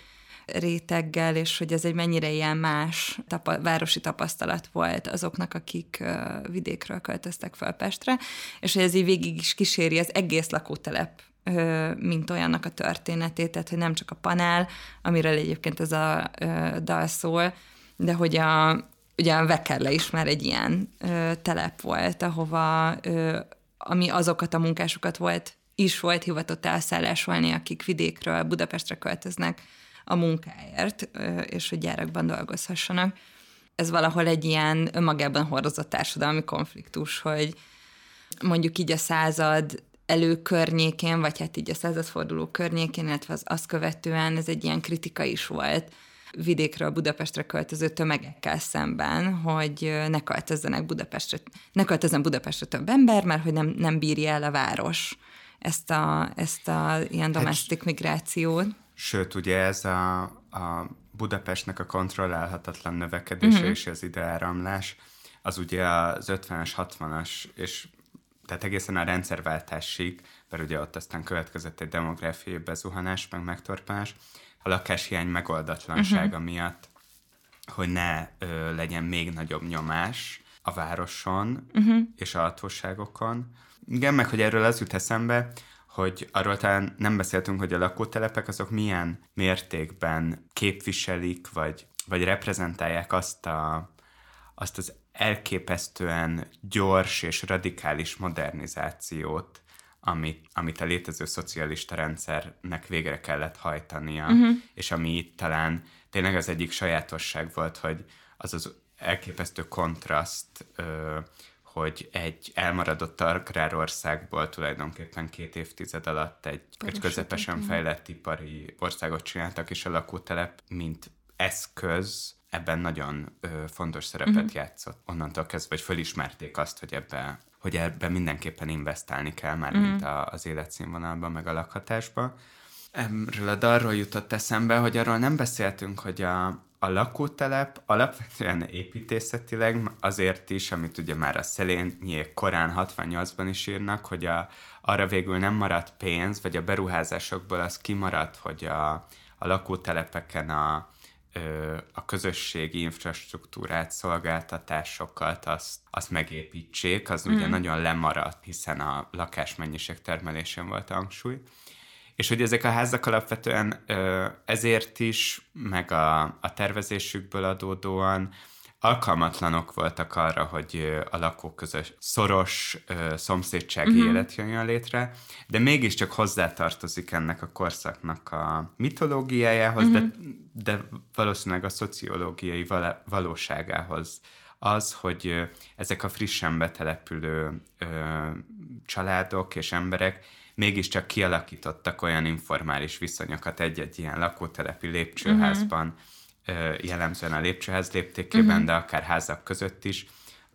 réteggel, és hogy ez egy mennyire ilyen más tapa- városi tapasztalat volt azoknak, akik vidékről költöztek fel Pestre, és hogy ez így végig is kíséri az egész lakótelep mint olyannak a történetét, tehát hogy nem csak a panel, amiről egyébként ez a dal szól, de hogy a, ugye a Vekerle is már egy ilyen telep volt, ahova, ö, ami azokat a munkásokat volt, is volt hivatott elszállásolni, akik vidékről Budapestre költöznek a munkáért, és hogy gyárakban dolgozhassanak. Ez valahol egy ilyen önmagában hordozott társadalmi konfliktus, hogy mondjuk így a század előkörnyékén, vagy hát így a századforduló környékén, illetve az azt követően ez egy ilyen kritika is volt vidékről Budapestre költöző tömegekkel szemben, hogy ne költözzenek Budapestre, ne költözzen Budapestre több ember, mert hogy nem, nem bírja el a város ezt a, ezt a ilyen domestic hát, migrációt. Sőt, ugye ez a, a Budapestnek a kontrollálhatatlan növekedése uh-huh. és az ideáramlás, az ugye az 50-es, 60-as és tehát egészen a rendszerváltásig, mert ugye ott aztán következett egy demográfiai bezuhanás, meg megtorpás, a lakáshiány megoldatlansága uh-huh. miatt, hogy ne ö, legyen még nagyobb nyomás a városon uh-huh. és a hatóságokon. Igen, meg hogy erről az jut eszembe, hogy arról talán nem beszéltünk, hogy a lakótelepek azok milyen mértékben képviselik, vagy vagy reprezentálják azt, a, azt az elképesztően gyors és radikális modernizációt, amit, amit a létező szocialista rendszernek végre kellett hajtania, uh-huh. és ami itt talán tényleg az egyik sajátosság volt, hogy az az elképesztő kontraszt, ö, hogy egy elmaradott agrárországból tulajdonképpen két évtized alatt egy, egy közepesen fejlett ipari országot csináltak, és a lakótelep, mint eszköz, ebben nagyon ö, fontos szerepet uh-huh. játszott. Onnantól kezdve, hogy fölismerték azt, hogy ebbe, hogy ebben mindenképpen investálni kell már, uh-huh. mint a, az életszínvonalban, meg a lakhatásba. Erről a darról jutott eszembe, hogy arról nem beszéltünk, hogy a, a lakótelep alapvetően építészetileg azért is, amit ugye már a Szelényiek korán 68-ban is írnak, hogy a, arra végül nem maradt pénz, vagy a beruházásokból az kimaradt, hogy a, a lakótelepeken a, a közösségi infrastruktúrát, szolgáltatásokat, azt, azt megépítsék, az mm. ugye nagyon lemaradt, hiszen a lakásmennyiség termelésén volt a hangsúly. És hogy ezek a házak alapvetően ezért is, meg a, a tervezésükből adódóan alkalmatlanok voltak arra, hogy a lakók közös szoros szomszédsági uh-huh. élet jöjjön létre, de mégiscsak hozzátartozik ennek a korszaknak a mitológiájához, uh-huh. de, de valószínűleg a szociológiai val- valóságához az, hogy ezek a frissen betelepülő ö, családok és emberek mégiscsak kialakítottak olyan informális viszonyokat egy-egy ilyen lakótelepi lépcsőházban, uh-huh. Jellemzően a lépcsőház léptékében, uh-huh. de akár házak között is,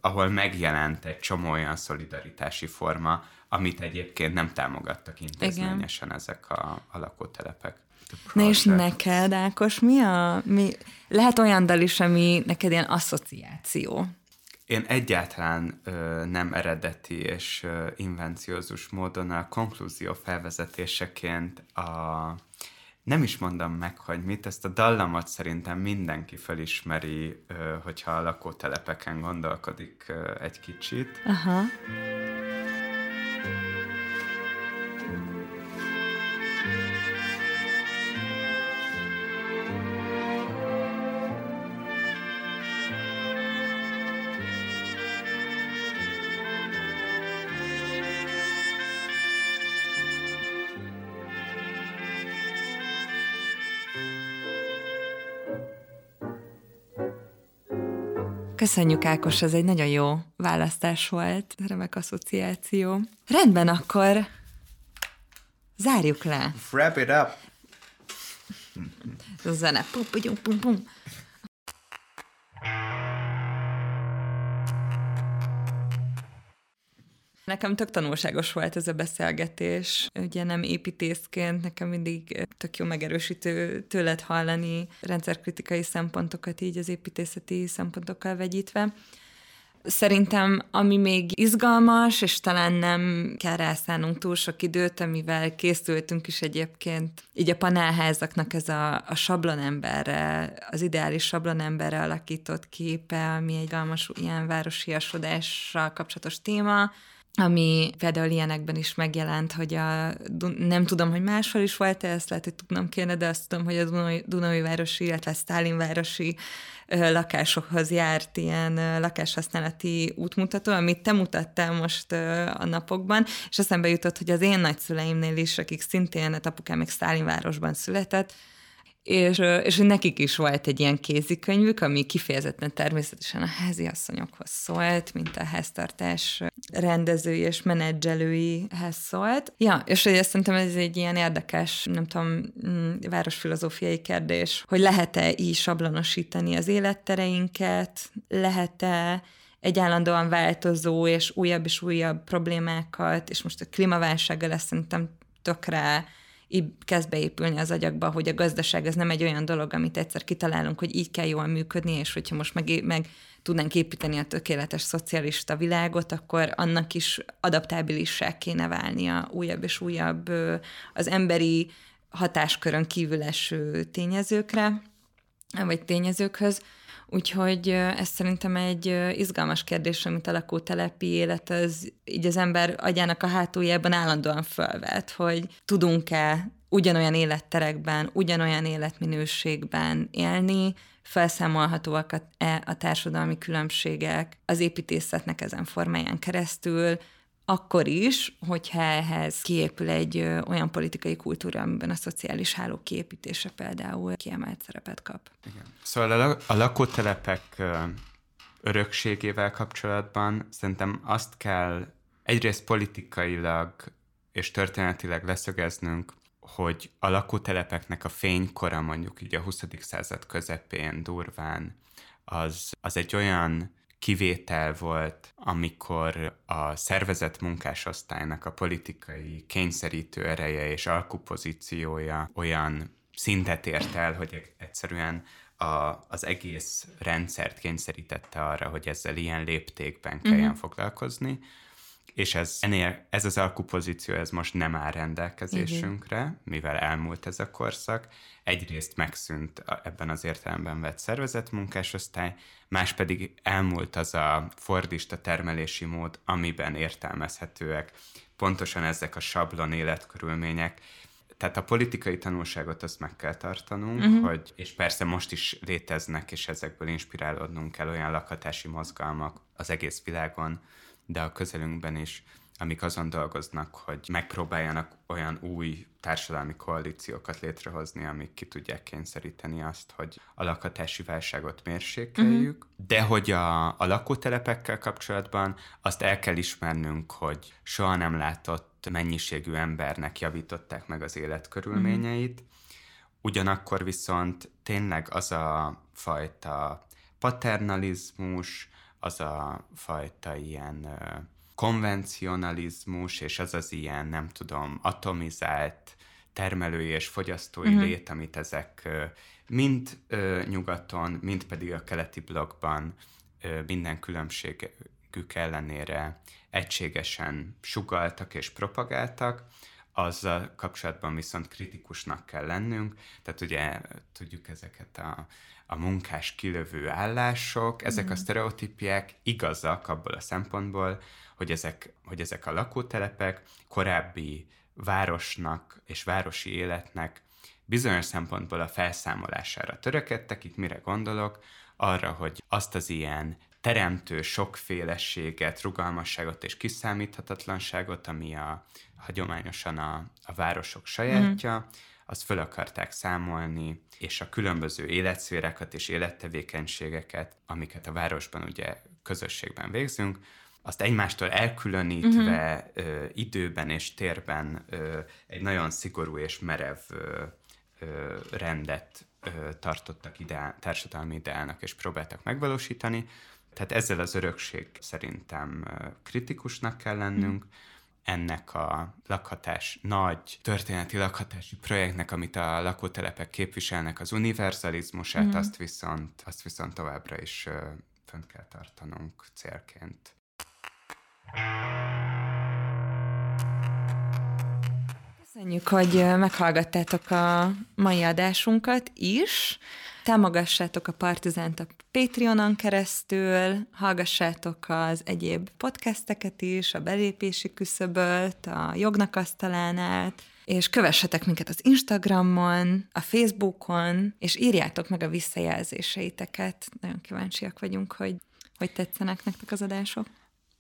ahol megjelent egy csomó olyan szolidaritási forma, amit egyébként nem támogattak intézményesen Igen. ezek a, a lakótelepek. Na és neked, Ákos, mi a... Mi, lehet olyan dal is, ami neked ilyen asszociáció? Én egyáltalán ö, nem eredeti és ö, invenciózus módon a konklúzió felvezetéseként a nem is mondom meg, hogy mit, ezt a dallamot szerintem mindenki felismeri, hogyha a lakótelepeken gondolkodik egy kicsit. Aha. Köszönjük, Ákos, ez egy nagyon jó választás volt, remek asszociáció. Rendben, akkor zárjuk le. Wrap it up. Zene. Pum, pum, pum, pum. Nekem tök tanulságos volt ez a beszélgetés. Ugye nem építészként, nekem mindig tök jó megerősítő tőled hallani rendszerkritikai szempontokat így az építészeti szempontokkal vegyítve. Szerintem, ami még izgalmas, és talán nem kell rászánunk túl sok időt, amivel készültünk is egyébként, így a panelházaknak ez a, a sablonemberre, az ideális sablonemberre alakított képe, ami egy izgalmas ilyen városiasodással kapcsolatos téma, ami például ilyenekben is megjelent, hogy a, nem tudom, hogy máshol is volt-e, ezt lehet, hogy tudnom kéne, de azt tudom, hogy a Dunai, Dunai városi, illetve Sztálin városi lakásokhoz járt ilyen lakáshasználati útmutató, amit te mutattál most a napokban, és eszembe jutott, hogy az én nagyszüleimnél is, akik szintén, a apukám még Sztálin városban született, és, és nekik is volt egy ilyen kézikönyvük, ami kifejezetten természetesen a házi asszonyokhoz szólt, mint a háztartás rendezői és menedzselőihez szólt. Ja, és hogy ezt szerintem ez egy ilyen érdekes, nem tudom, mm, városfilozófiai kérdés, hogy lehet-e így sablonosítani az élettereinket, lehet-e egy állandóan változó és újabb és újabb problémákat, és most a klímaválsággal lesz szerintem tökre kezd beépülni az agyakba, hogy a gazdaság ez nem egy olyan dolog, amit egyszer kitalálunk, hogy így kell jól működni, és hogyha most meg, meg tudnánk építeni a tökéletes szocialista világot, akkor annak is adaptábilissá kéne válnia újabb és újabb az emberi hatáskörön kívül eső tényezőkre, vagy tényezőkhöz. Úgyhogy ez szerintem egy izgalmas kérdés, amit a lakótelepi élet az így az ember agyának a hátuljában állandóan fölvet, hogy tudunk-e ugyanolyan életterekben, ugyanolyan életminőségben élni, felszámolhatóak-e a társadalmi különbségek az építészetnek ezen formáján keresztül, akkor is, hogyha ehhez kiépül egy olyan politikai kultúra, amiben a szociális hálók kiépítése például kiemelt szerepet kap. Igen. Szóval a, a lakótelepek ö, örökségével kapcsolatban szerintem azt kell egyrészt politikailag és történetileg leszögeznünk, hogy a lakótelepeknek a fénykora mondjuk így a 20. század közepén durván, az, az egy olyan kivétel volt, amikor a szervezett munkásosztálynak a politikai kényszerítő ereje és alkupozíciója olyan szintet ért el, hogy egyszerűen a, az egész rendszert kényszerítette arra, hogy ezzel ilyen léptékben kelljen uh-huh. foglalkozni, és ez, ennél, ez az alkupozíció ez most nem áll rendelkezésünkre, uh-huh. mivel elmúlt ez a korszak. Egyrészt megszűnt ebben az értelemben vett szervezetmunkásosztály, más pedig elmúlt az a fordista termelési mód, amiben értelmezhetőek pontosan ezek a sablon életkörülmények, tehát a politikai tanulságot azt meg kell tartanunk, uh-huh. hogy, és persze most is léteznek, és ezekből inspirálódnunk kell olyan lakhatási mozgalmak az egész világon, de a közelünkben is, amik azon dolgoznak, hogy megpróbáljanak olyan új társadalmi koalíciókat létrehozni, amik ki tudják kényszeríteni azt, hogy a lakhatási válságot mérsékeljük, uh-huh. de hogy a, a lakótelepekkel kapcsolatban azt el kell ismernünk, hogy soha nem látott mennyiségű embernek javították meg az életkörülményeit, uh-huh. ugyanakkor viszont tényleg az a fajta paternalizmus, az a fajta ilyen konvencionalizmus, és az az ilyen, nem tudom, atomizált termelői és fogyasztói uh-huh. lét, amit ezek mind nyugaton, mind pedig a keleti blokkban minden különbségük ellenére egységesen sugaltak és propagáltak, azzal kapcsolatban viszont kritikusnak kell lennünk, tehát ugye tudjuk ezeket a a munkás kilövő állások, ezek mm. a sztereotípiák igazak abból a szempontból, hogy ezek, hogy ezek a lakótelepek korábbi városnak és városi életnek bizonyos szempontból a felszámolására törekedtek. Itt mire gondolok? Arra, hogy azt az ilyen teremtő sokféleséget, rugalmasságot és kiszámíthatatlanságot, ami a, hagyományosan a, a városok sajátja, mm azt föl akarták számolni, és a különböző életszférákat és élettevékenységeket, amiket a városban ugye közösségben végzünk, azt egymástól elkülönítve uh-huh. ö, időben és térben ö, egy nagyon szigorú és merev ö, ö, rendet ö, tartottak ideál, társadalmi ideálnak és próbáltak megvalósítani. Tehát ezzel az örökség szerintem kritikusnak kell lennünk. Uh-huh ennek a lakhatás, nagy történeti lakhatási projektnek, amit a lakótelepek képviselnek, az univerzalizmusát, mm. azt, viszont, azt viszont továbbra is fönt kell tartanunk célként. Köszönjük, hogy meghallgattátok a mai adásunkat is. Támogassátok a Partizánt a Patreonon keresztül, hallgassátok az egyéb podcasteket is, a belépési küszöbölt, a jognak asztalánát, és kövessetek minket az Instagramon, a Facebookon, és írjátok meg a visszajelzéseiteket. Nagyon kíváncsiak vagyunk, hogy hogy tetszenek nektek az adások.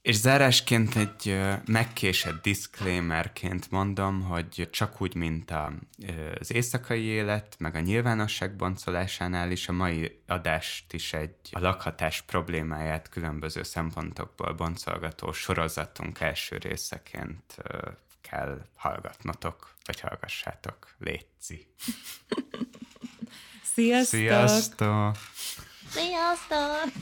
És zárásként egy megkésett disclaimerként mondom, hogy csak úgy, mint a, az éjszakai élet, meg a nyilvánosság boncolásánál is a mai adást is egy a lakhatás problémáját különböző szempontokból boncolgató sorozatunk első részeként kell hallgatnotok, vagy hallgassátok. Létszi. Sziasztok! Sziasztok! Sziasztok!